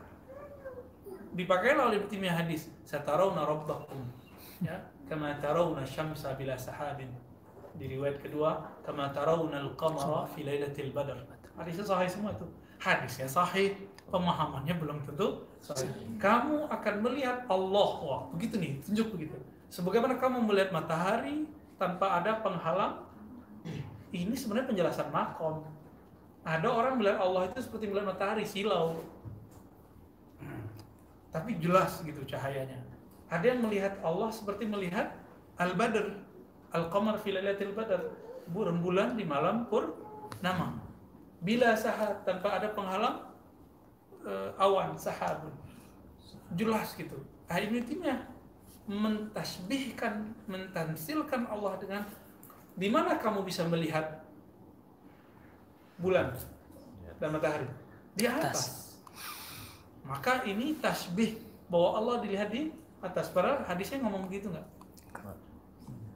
Dipakailah oleh Ibnu hadis, "Satarawna rabbakum." Ya, kama tarawna syamsa bila sahabin. Di riwayat kedua, kama tarawna al-qamara fi lailatul badr. Hadisnya sahih semua itu. Hadisnya sahih, pemahamannya belum tentu. Kamu akan melihat Allah. Wah, begitu nih, tunjuk begitu. Sebagaimana kamu melihat matahari tanpa ada penghalang, ini sebenarnya penjelasan makom ada orang melihat Allah itu seperti melihat matahari silau. Tapi jelas gitu cahayanya. Ada yang melihat Allah seperti melihat Al-Badr, Al-Qamar fi lailatul badr, bulan di malam pur nama. Bila sahat tanpa ada penghalang uh, awan sahabun. Jelas gitu. Nah, ini timnya mentasbihkan, mentansilkan Allah dengan di mana kamu bisa melihat bulan dan matahari di atas. Maka ini tasbih bahwa Allah dilihat di atas. Padahal hadisnya ngomong begitu nggak?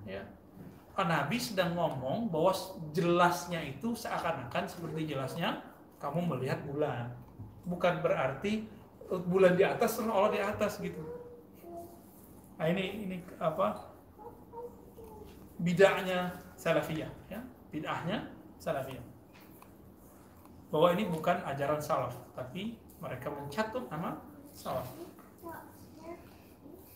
Ya. Nabi sedang ngomong bahwa jelasnya itu seakan-akan seperti jelasnya kamu melihat bulan. Bukan berarti bulan di atas Allah di atas gitu. Nah ini ini apa? Bidahnya salafiyah ya. Bidahnya salafiyah bahwa ini bukan ajaran salaf, tapi mereka mencatut nama salaf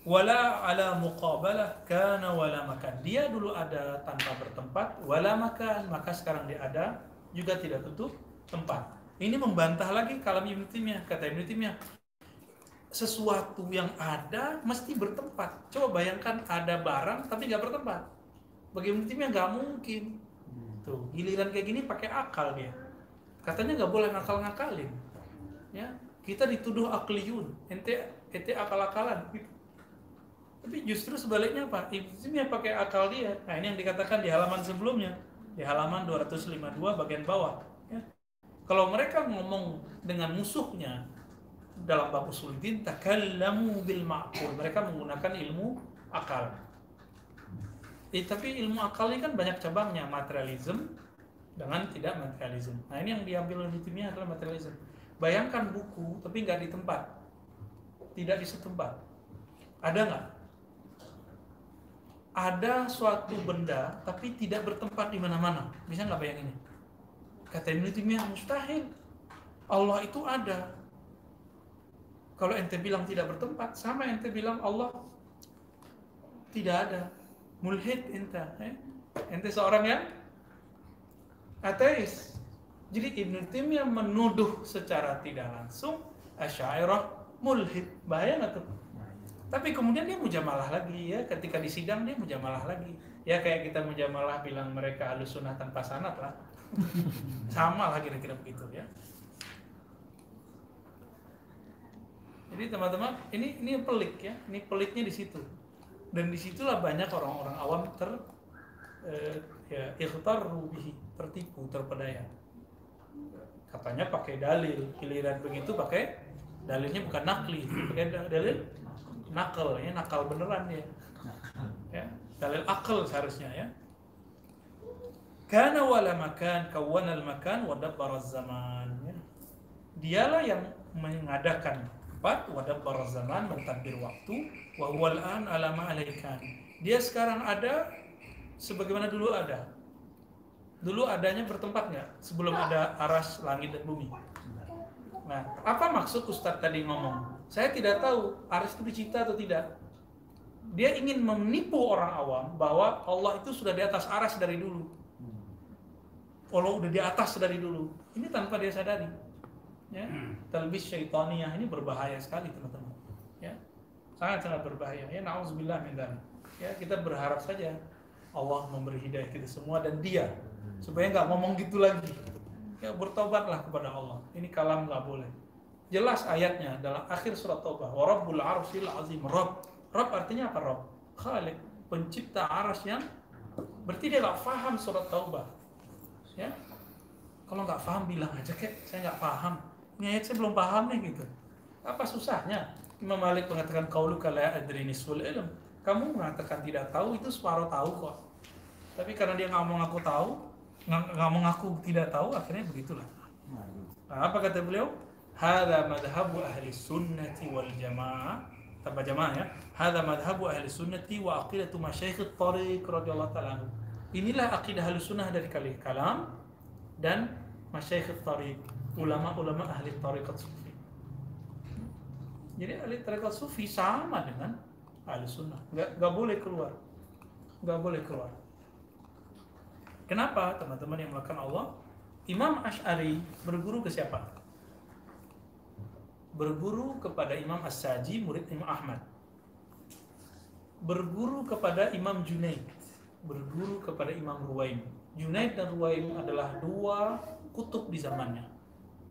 wala ala muqabalah kana wala makan dia dulu ada tanpa bertempat wala makan maka sekarang dia ada juga tidak tutup tempat ini membantah lagi kalam Ibnu Taimiyah. Kata Ibnu Taimiyah sesuatu yang ada mesti bertempat. Coba bayangkan ada barang tapi nggak bertempat. Bagi Ibnu Taimiyah nggak mungkin. Tuh giliran kayak gini pakai akal dia. Katanya nggak boleh ngakal-ngakalin ya kita dituduh akliyun ente ente akal-akalan. Tapi justru sebaliknya Pak, Ibnu pakai akal dia. Nah, ini yang dikatakan di halaman sebelumnya, di halaman 252 bagian bawah. Kalau mereka ngomong dengan musuhnya dalam bab usuluddin takallamu bil ma'qul. Mereka menggunakan ilmu akal. Eh, tapi ilmu akal ini kan banyak cabangnya, materialism dengan tidak materialism. Nah, ini yang diambil oleh timnya adalah materialism. Bayangkan buku tapi nggak di tempat. Tidak di setempat. Ada nggak ada suatu benda tapi tidak bertempat di mana-mana. Bisa nggak bayanginnya? Kata Ibnu Taimiyah mustahil. Allah itu ada. Kalau ente bilang tidak bertempat, sama ente bilang Allah tidak ada. Mulhid ente. Eh? Ente seorang yang ateis. Jadi Ibnu Taimiyah menuduh secara tidak langsung Asy'ariyah mulhid. Bahaya nggak tuh? Tapi kemudian dia mujamalah lagi ya, ketika di sidang dia mujamalah lagi. Ya kayak kita mujamalah bilang mereka halus sunnah tanpa sanat lah. Sama lah kira-kira begitu ya. Jadi teman-teman, ini ini pelik ya, ini peliknya di situ. Dan di situlah banyak orang-orang awam ter eh, ya bihi, tertipu, terpedaya. Katanya pakai dalil, giliran begitu pakai dalilnya bukan nakli, pakai dalil nakal ya nakal beneran ya ya dalil akal seharusnya ya karena wala makan kawan al makan wadabbar zaman ya. dialah yang mengadakan tempat wadabbar zaman mentadbir waktu wa huwal an alama alaikan dia sekarang ada sebagaimana dulu ada dulu adanya bertempat nggak sebelum ada aras langit dan bumi nah apa maksud Ustadz tadi ngomong saya tidak tahu Aris itu dicipta atau tidak. Dia ingin menipu orang awam bahwa Allah itu sudah di atas Aras dari dulu. Allah udah di atas dari dulu. Ini tanpa dia sadari. Ya, talbis syaitaniyah ini berbahaya sekali teman-teman. Ya, sangat sangat berbahaya. Ya, nauzubillah min Ya, kita berharap saja Allah memberi hidayah kita semua dan Dia supaya nggak ngomong gitu lagi. Ya bertobatlah kepada Allah. Ini kalam nggak boleh. Jelas ayatnya dalam akhir surat Taubah. Wa rabbul arsyil azim. Rabb. Rabb artinya apa Rabb? Khalik. Pencipta aras yang berarti dia gak paham surat Taubah. Ya. Kalau nggak paham bilang aja kek, saya nggak paham. Ini saya belum paham nih gitu. Apa susahnya? Imam Malik mengatakan kaulu kala adri nisful ilm. Kamu mengatakan tidak tahu itu separuh tahu kok. Tapi karena dia nggak mau ngaku tahu, nggak mau ngaku tidak tahu, akhirnya begitulah. Nah, apa kata beliau? Hada madhabu ahli sunnati wal jamaah tanpa jamaah ya. Hada madhabu ahli sunnati wa aqidatu masyayikh tariq radhiyallahu ta'ala Inilah akidah ahli sunnah dari kali kalam dan masyayikh tariq ulama-ulama ahli tariqat sufi. Jadi ahli tariqat sufi sama dengan ahli sunnah. Gak, gak boleh keluar. Gak boleh keluar. Kenapa teman-teman yang melakukan Allah? Imam Ash'ari berguru ke siapa? berguru kepada Imam As-Saji, murid Imam Ahmad. Berguru kepada Imam Junaid, berguru kepada Imam Ruwaim. Junaid dan Ruwaim adalah dua kutub di zamannya.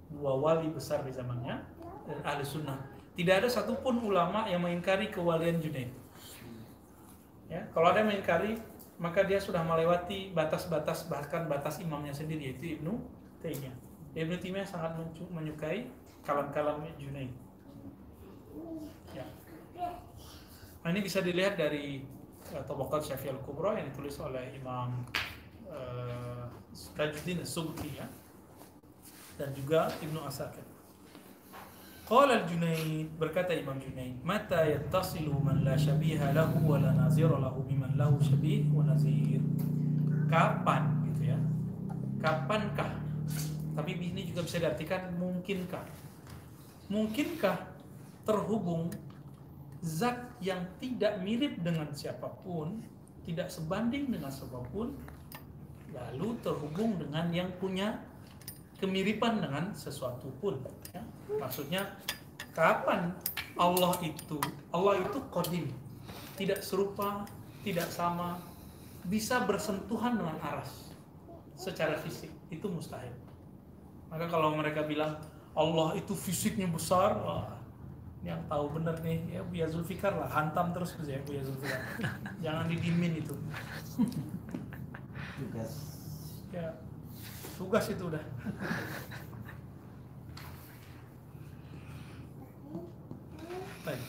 Dua wali besar di zamannya dan ahli sunnah. Tidak ada satupun ulama yang mengingkari kewalian Junaid. Ya, kalau ada yang mengingkari, maka dia sudah melewati batas-batas bahkan batas imamnya sendiri yaitu Ibnu Taimiyah. Ibnu Taimiyah sangat menyukai kalam-kalam Junaid. Ya. Nah, ini bisa dilihat dari Tabaqat Syafi'i al-Kubra yang ditulis oleh Imam uh, Tajuddin Subki ya. Dan juga Ibnu Asakir. Qala al-Junaid berkata Imam Junaid, "Mata yattasilu man la syabiha lahu wa la nazira lahu biman lahu syabih wa nazir." Kapan gitu ya? Kapankah? Tapi ini juga bisa diartikan mungkinkah mungkinkah terhubung zat yang tidak mirip dengan siapa pun, tidak sebanding dengan siapa pun, lalu terhubung dengan yang punya kemiripan dengan sesuatu pun. Ya. Maksudnya kapan Allah itu Allah itu kodim, tidak serupa, tidak sama, bisa bersentuhan dengan aras secara fisik itu mustahil. Maka kalau mereka bilang Allah itu fisiknya besar, wah, yang tahu bener nih ya Buya Zulfikar lah hantam terus ya Buya Zulfikar jangan didimin itu tugas ya tugas itu udah Baik.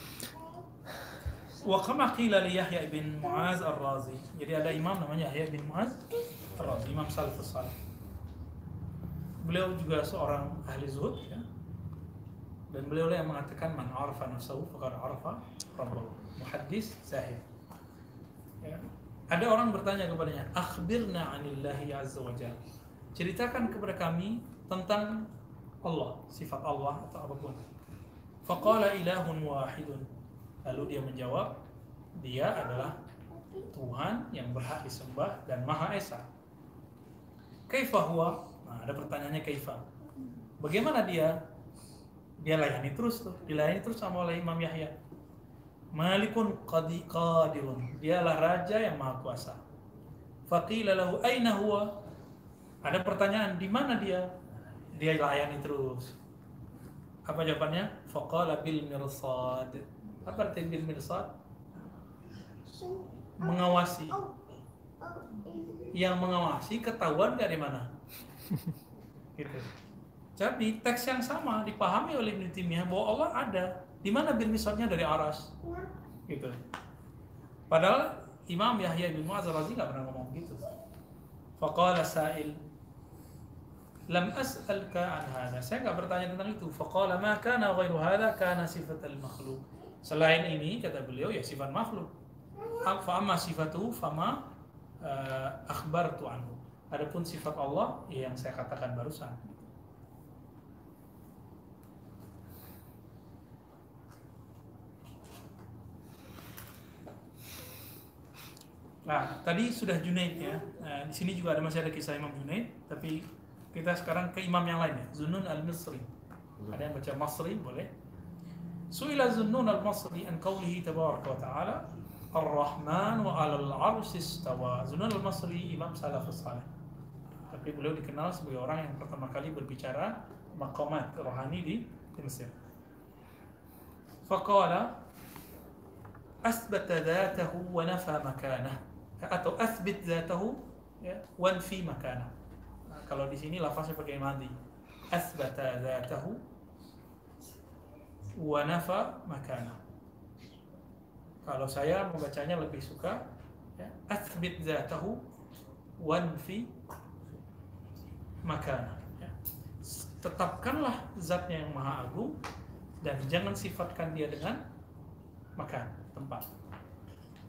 Wa kama qila li Yahya bin Muaz Ar-Razi. Jadi ada imam namanya Yahya bin Muaz Ar-Razi, imam salafus salih. Beliau juga seorang ahli zuhud ya. Dan beliau yang mengatakan man arafa nafsahu faqad arafa rabbahu. Muhaddis zahid. Ya. Ada orang bertanya kepadanya, "Akhbirna 'anillahi 'azza wa jalla." Ceritakan kepada kami tentang Allah, sifat Allah atau apa pun. Faqala ilahun wahidun. Lalu dia menjawab, dia adalah Tuhan yang berhak disembah dan Maha Esa. Kaifa huwa? Nah, ada pertanyaannya kaifa. Bagaimana dia? Dia layani terus tuh, dilayani terus sama oleh Imam Yahya. Malikun qadi qadirun. Dialah raja yang maha kuasa. Faqila lahu aina huwa? Ada pertanyaan, di mana dia? Dia layani terus. Apa jawabannya? Faqala bil mirsad. Apa arti bil mirsad? Mengawasi. Yang mengawasi ketahuan di mana? gitu. Jadi teks yang sama dipahami oleh Ibnu Taimiyah bahwa Allah ada. Di mana bil mirsadnya dari aras? Gitu. Padahal Imam Yahya bin Mu'adz Razi nggak pernah ngomong gitu. Faqala sa'il lam as'alka an hada. Saya nggak bertanya tentang itu. Faqala ma kana ghairu hada kana sifat al makhluk. Selain ini kata beliau ya sifat makhluk. Fa amma sifatuhu fama uh, akhbartu anhu. Adapun sifat Allah ya yang saya katakan barusan. Nah, tadi sudah Junaid ya. Nah, di sini juga ada masih ada kisah Imam Junaid, tapi kita sekarang ke imam yang lain ya, Zunnun al-Misri. Ada yang baca Masri boleh. Suila Zunnun al-Masri an qawlihi tabaraka wa ta'ala Ar-Rahman wa 'alal 'arsy istawa. Zunnun al-Masri imam salafus salih. Tapi beliau dikenal sebagai orang yang pertama kali berbicara maqamat rohani di, di Mesir. Faqala asbata dhatahu wa nafa makanah atau asbit zatahu ya wanfi makana. Nah, kalau di sini lafaznya pakai madi. Asbata zatahu wa nafa makana. Kalau saya membacanya lebih suka ya, asbit zatahu wanfi makana. Ya. Tetapkanlah zatnya yang maha agung dan jangan sifatkan dia dengan makan tempat.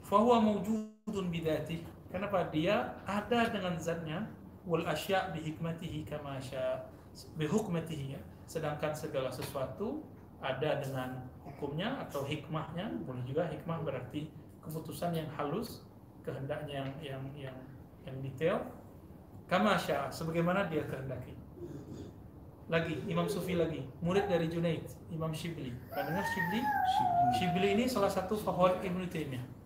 Fahuwa mawjudun bidati. Kenapa dia ada dengan zatnya wal asya bi hikmatihi kama sya bi hukmatihi ya. Sedangkan segala sesuatu ada dengan hukumnya atau hikmahnya. Boleh juga hikmah berarti keputusan yang halus, kehendaknya yang yang yang, yang detail. Kama sya sebagaimana dia kehendaki. Lagi Imam Sufi lagi, murid dari Junaid, Imam Shibli. Pernah dengar Shibli? Shibli ini salah satu favorit Ibnu Taimiyah.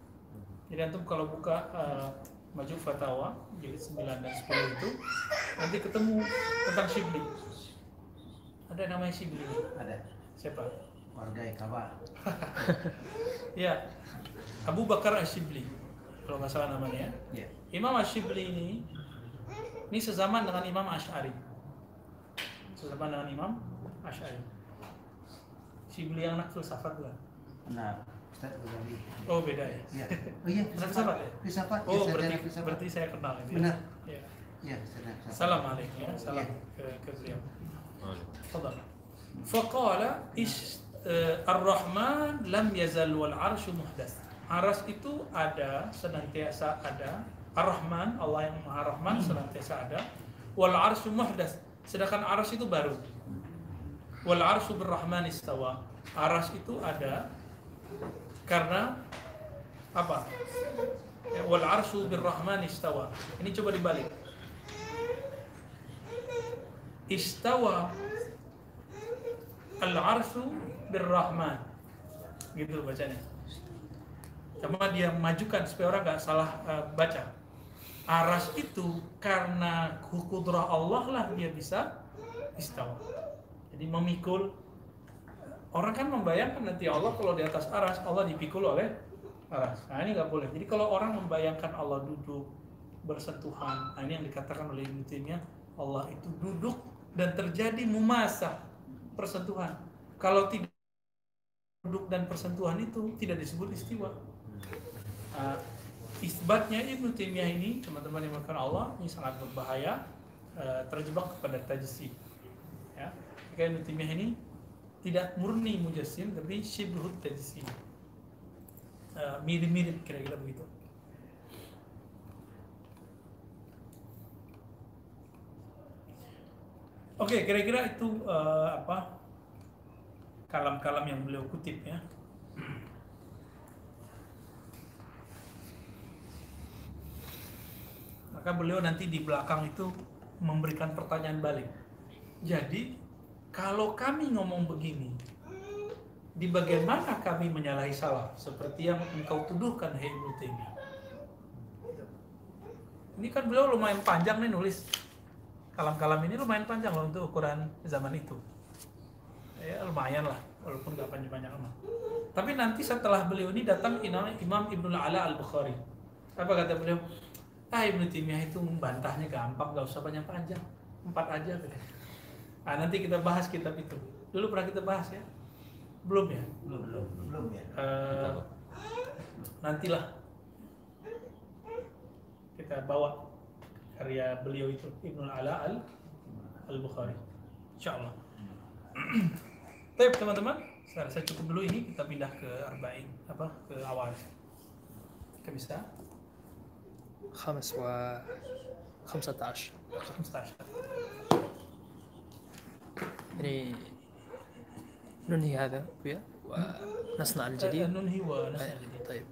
Jadi antum kalau buka uh, Maju Fatawa jilid 9 dan 10 itu nanti ketemu tentang Shibli. Ada namanya Shibli. ada Siapa? warga Kabar Ya. Abu Bakar Ashibli. Kalau nggak salah namanya ya. ya Imam Ashibli ini ini sezaman dengan Imam Ash'ari. Sezaman dengan Imam Ash'ari. Shibli yang anak filsafat bukan? nah Ghazali. Oh beda ya? Iya. Oh iya. filsafat ya? Filsafat. Ya, oh berarti, filsafat. berarti saya kenal. Ya? Benar. Iya. Iya. Ya. Salam alaikum. Salam ya. ke, beliau. Tafadhal. Faqala ish eh, Ar-Rahman lam yazal wal arsy muhdas. Aras itu ada, senantiasa ada. Ar-Rahman, Allah yang Maha Rahman senantiasa ada. Wal arsy muhdas. Sedangkan aras itu baru. Wal arsyu birrahman istawa. Aras itu ada, karena apa? Ya, wal arsyu birrahman istawa. Ini coba dibalik. Istawa al arsyu birrahman. Gitu bacanya. Cuma dia majukan supaya orang nggak salah eh, baca. Aras itu karena kudrah Allah lah dia bisa istawa. Jadi memikul orang kan membayangkan nanti Allah kalau di atas aras Allah dipikul oleh aras. Nah ini nggak boleh. Jadi kalau orang membayangkan Allah duduk bersentuhan, nah ini yang dikatakan oleh Ibnu Allah itu duduk dan terjadi mumasa persentuhan. Kalau tidak duduk dan persentuhan itu tidak disebut istiwa. Nah, isbatnya Ibnu Taimiyah ini teman-teman yang makan Allah ini sangat berbahaya eh, terjebak kepada tajsim ya Ibnu Taimiyah ini tidak murni mujassim tapi syibhut tajsim Eh, mirip-mirip kira-kira begitu Oke, kira-kira itu eh, apa kalam-kalam yang beliau kutip ya. Maka beliau nanti di belakang itu memberikan pertanyaan balik. Jadi, kalau kami ngomong begini, di bagian mana kami menyalahi salah? Seperti yang engkau tuduhkan, hei Taimiyah. Ini kan beliau lumayan panjang nih nulis. Kalam-kalam ini lumayan panjang loh untuk ukuran zaman itu. Ya lumayan lah, walaupun nggak panjang-panjang amat. Tapi nanti setelah beliau ini datang Imam Ibnu Ala Al Bukhari. Apa kata beliau? Ah Ibnu Taimiyah itu membantahnya gampang, nggak usah panjang-panjang, empat aja. katanya. Ah nanti kita bahas kitab itu. Dulu pernah kita bahas ya? Belum ya? Belum, belum, belum ya. Eh, nantilah kita bawa karya beliau itu Ibnu Ala Al Al Bukhari. Insyaallah. Baik teman-teman, saya rasa cukup dulu ini kita pindah ke arba'in apa ke awal. Kita bisa خمس و خمسة عشر 15. يعني ننهي هذا ويا ونصنع الجديد. ننهي ونسأل طيب.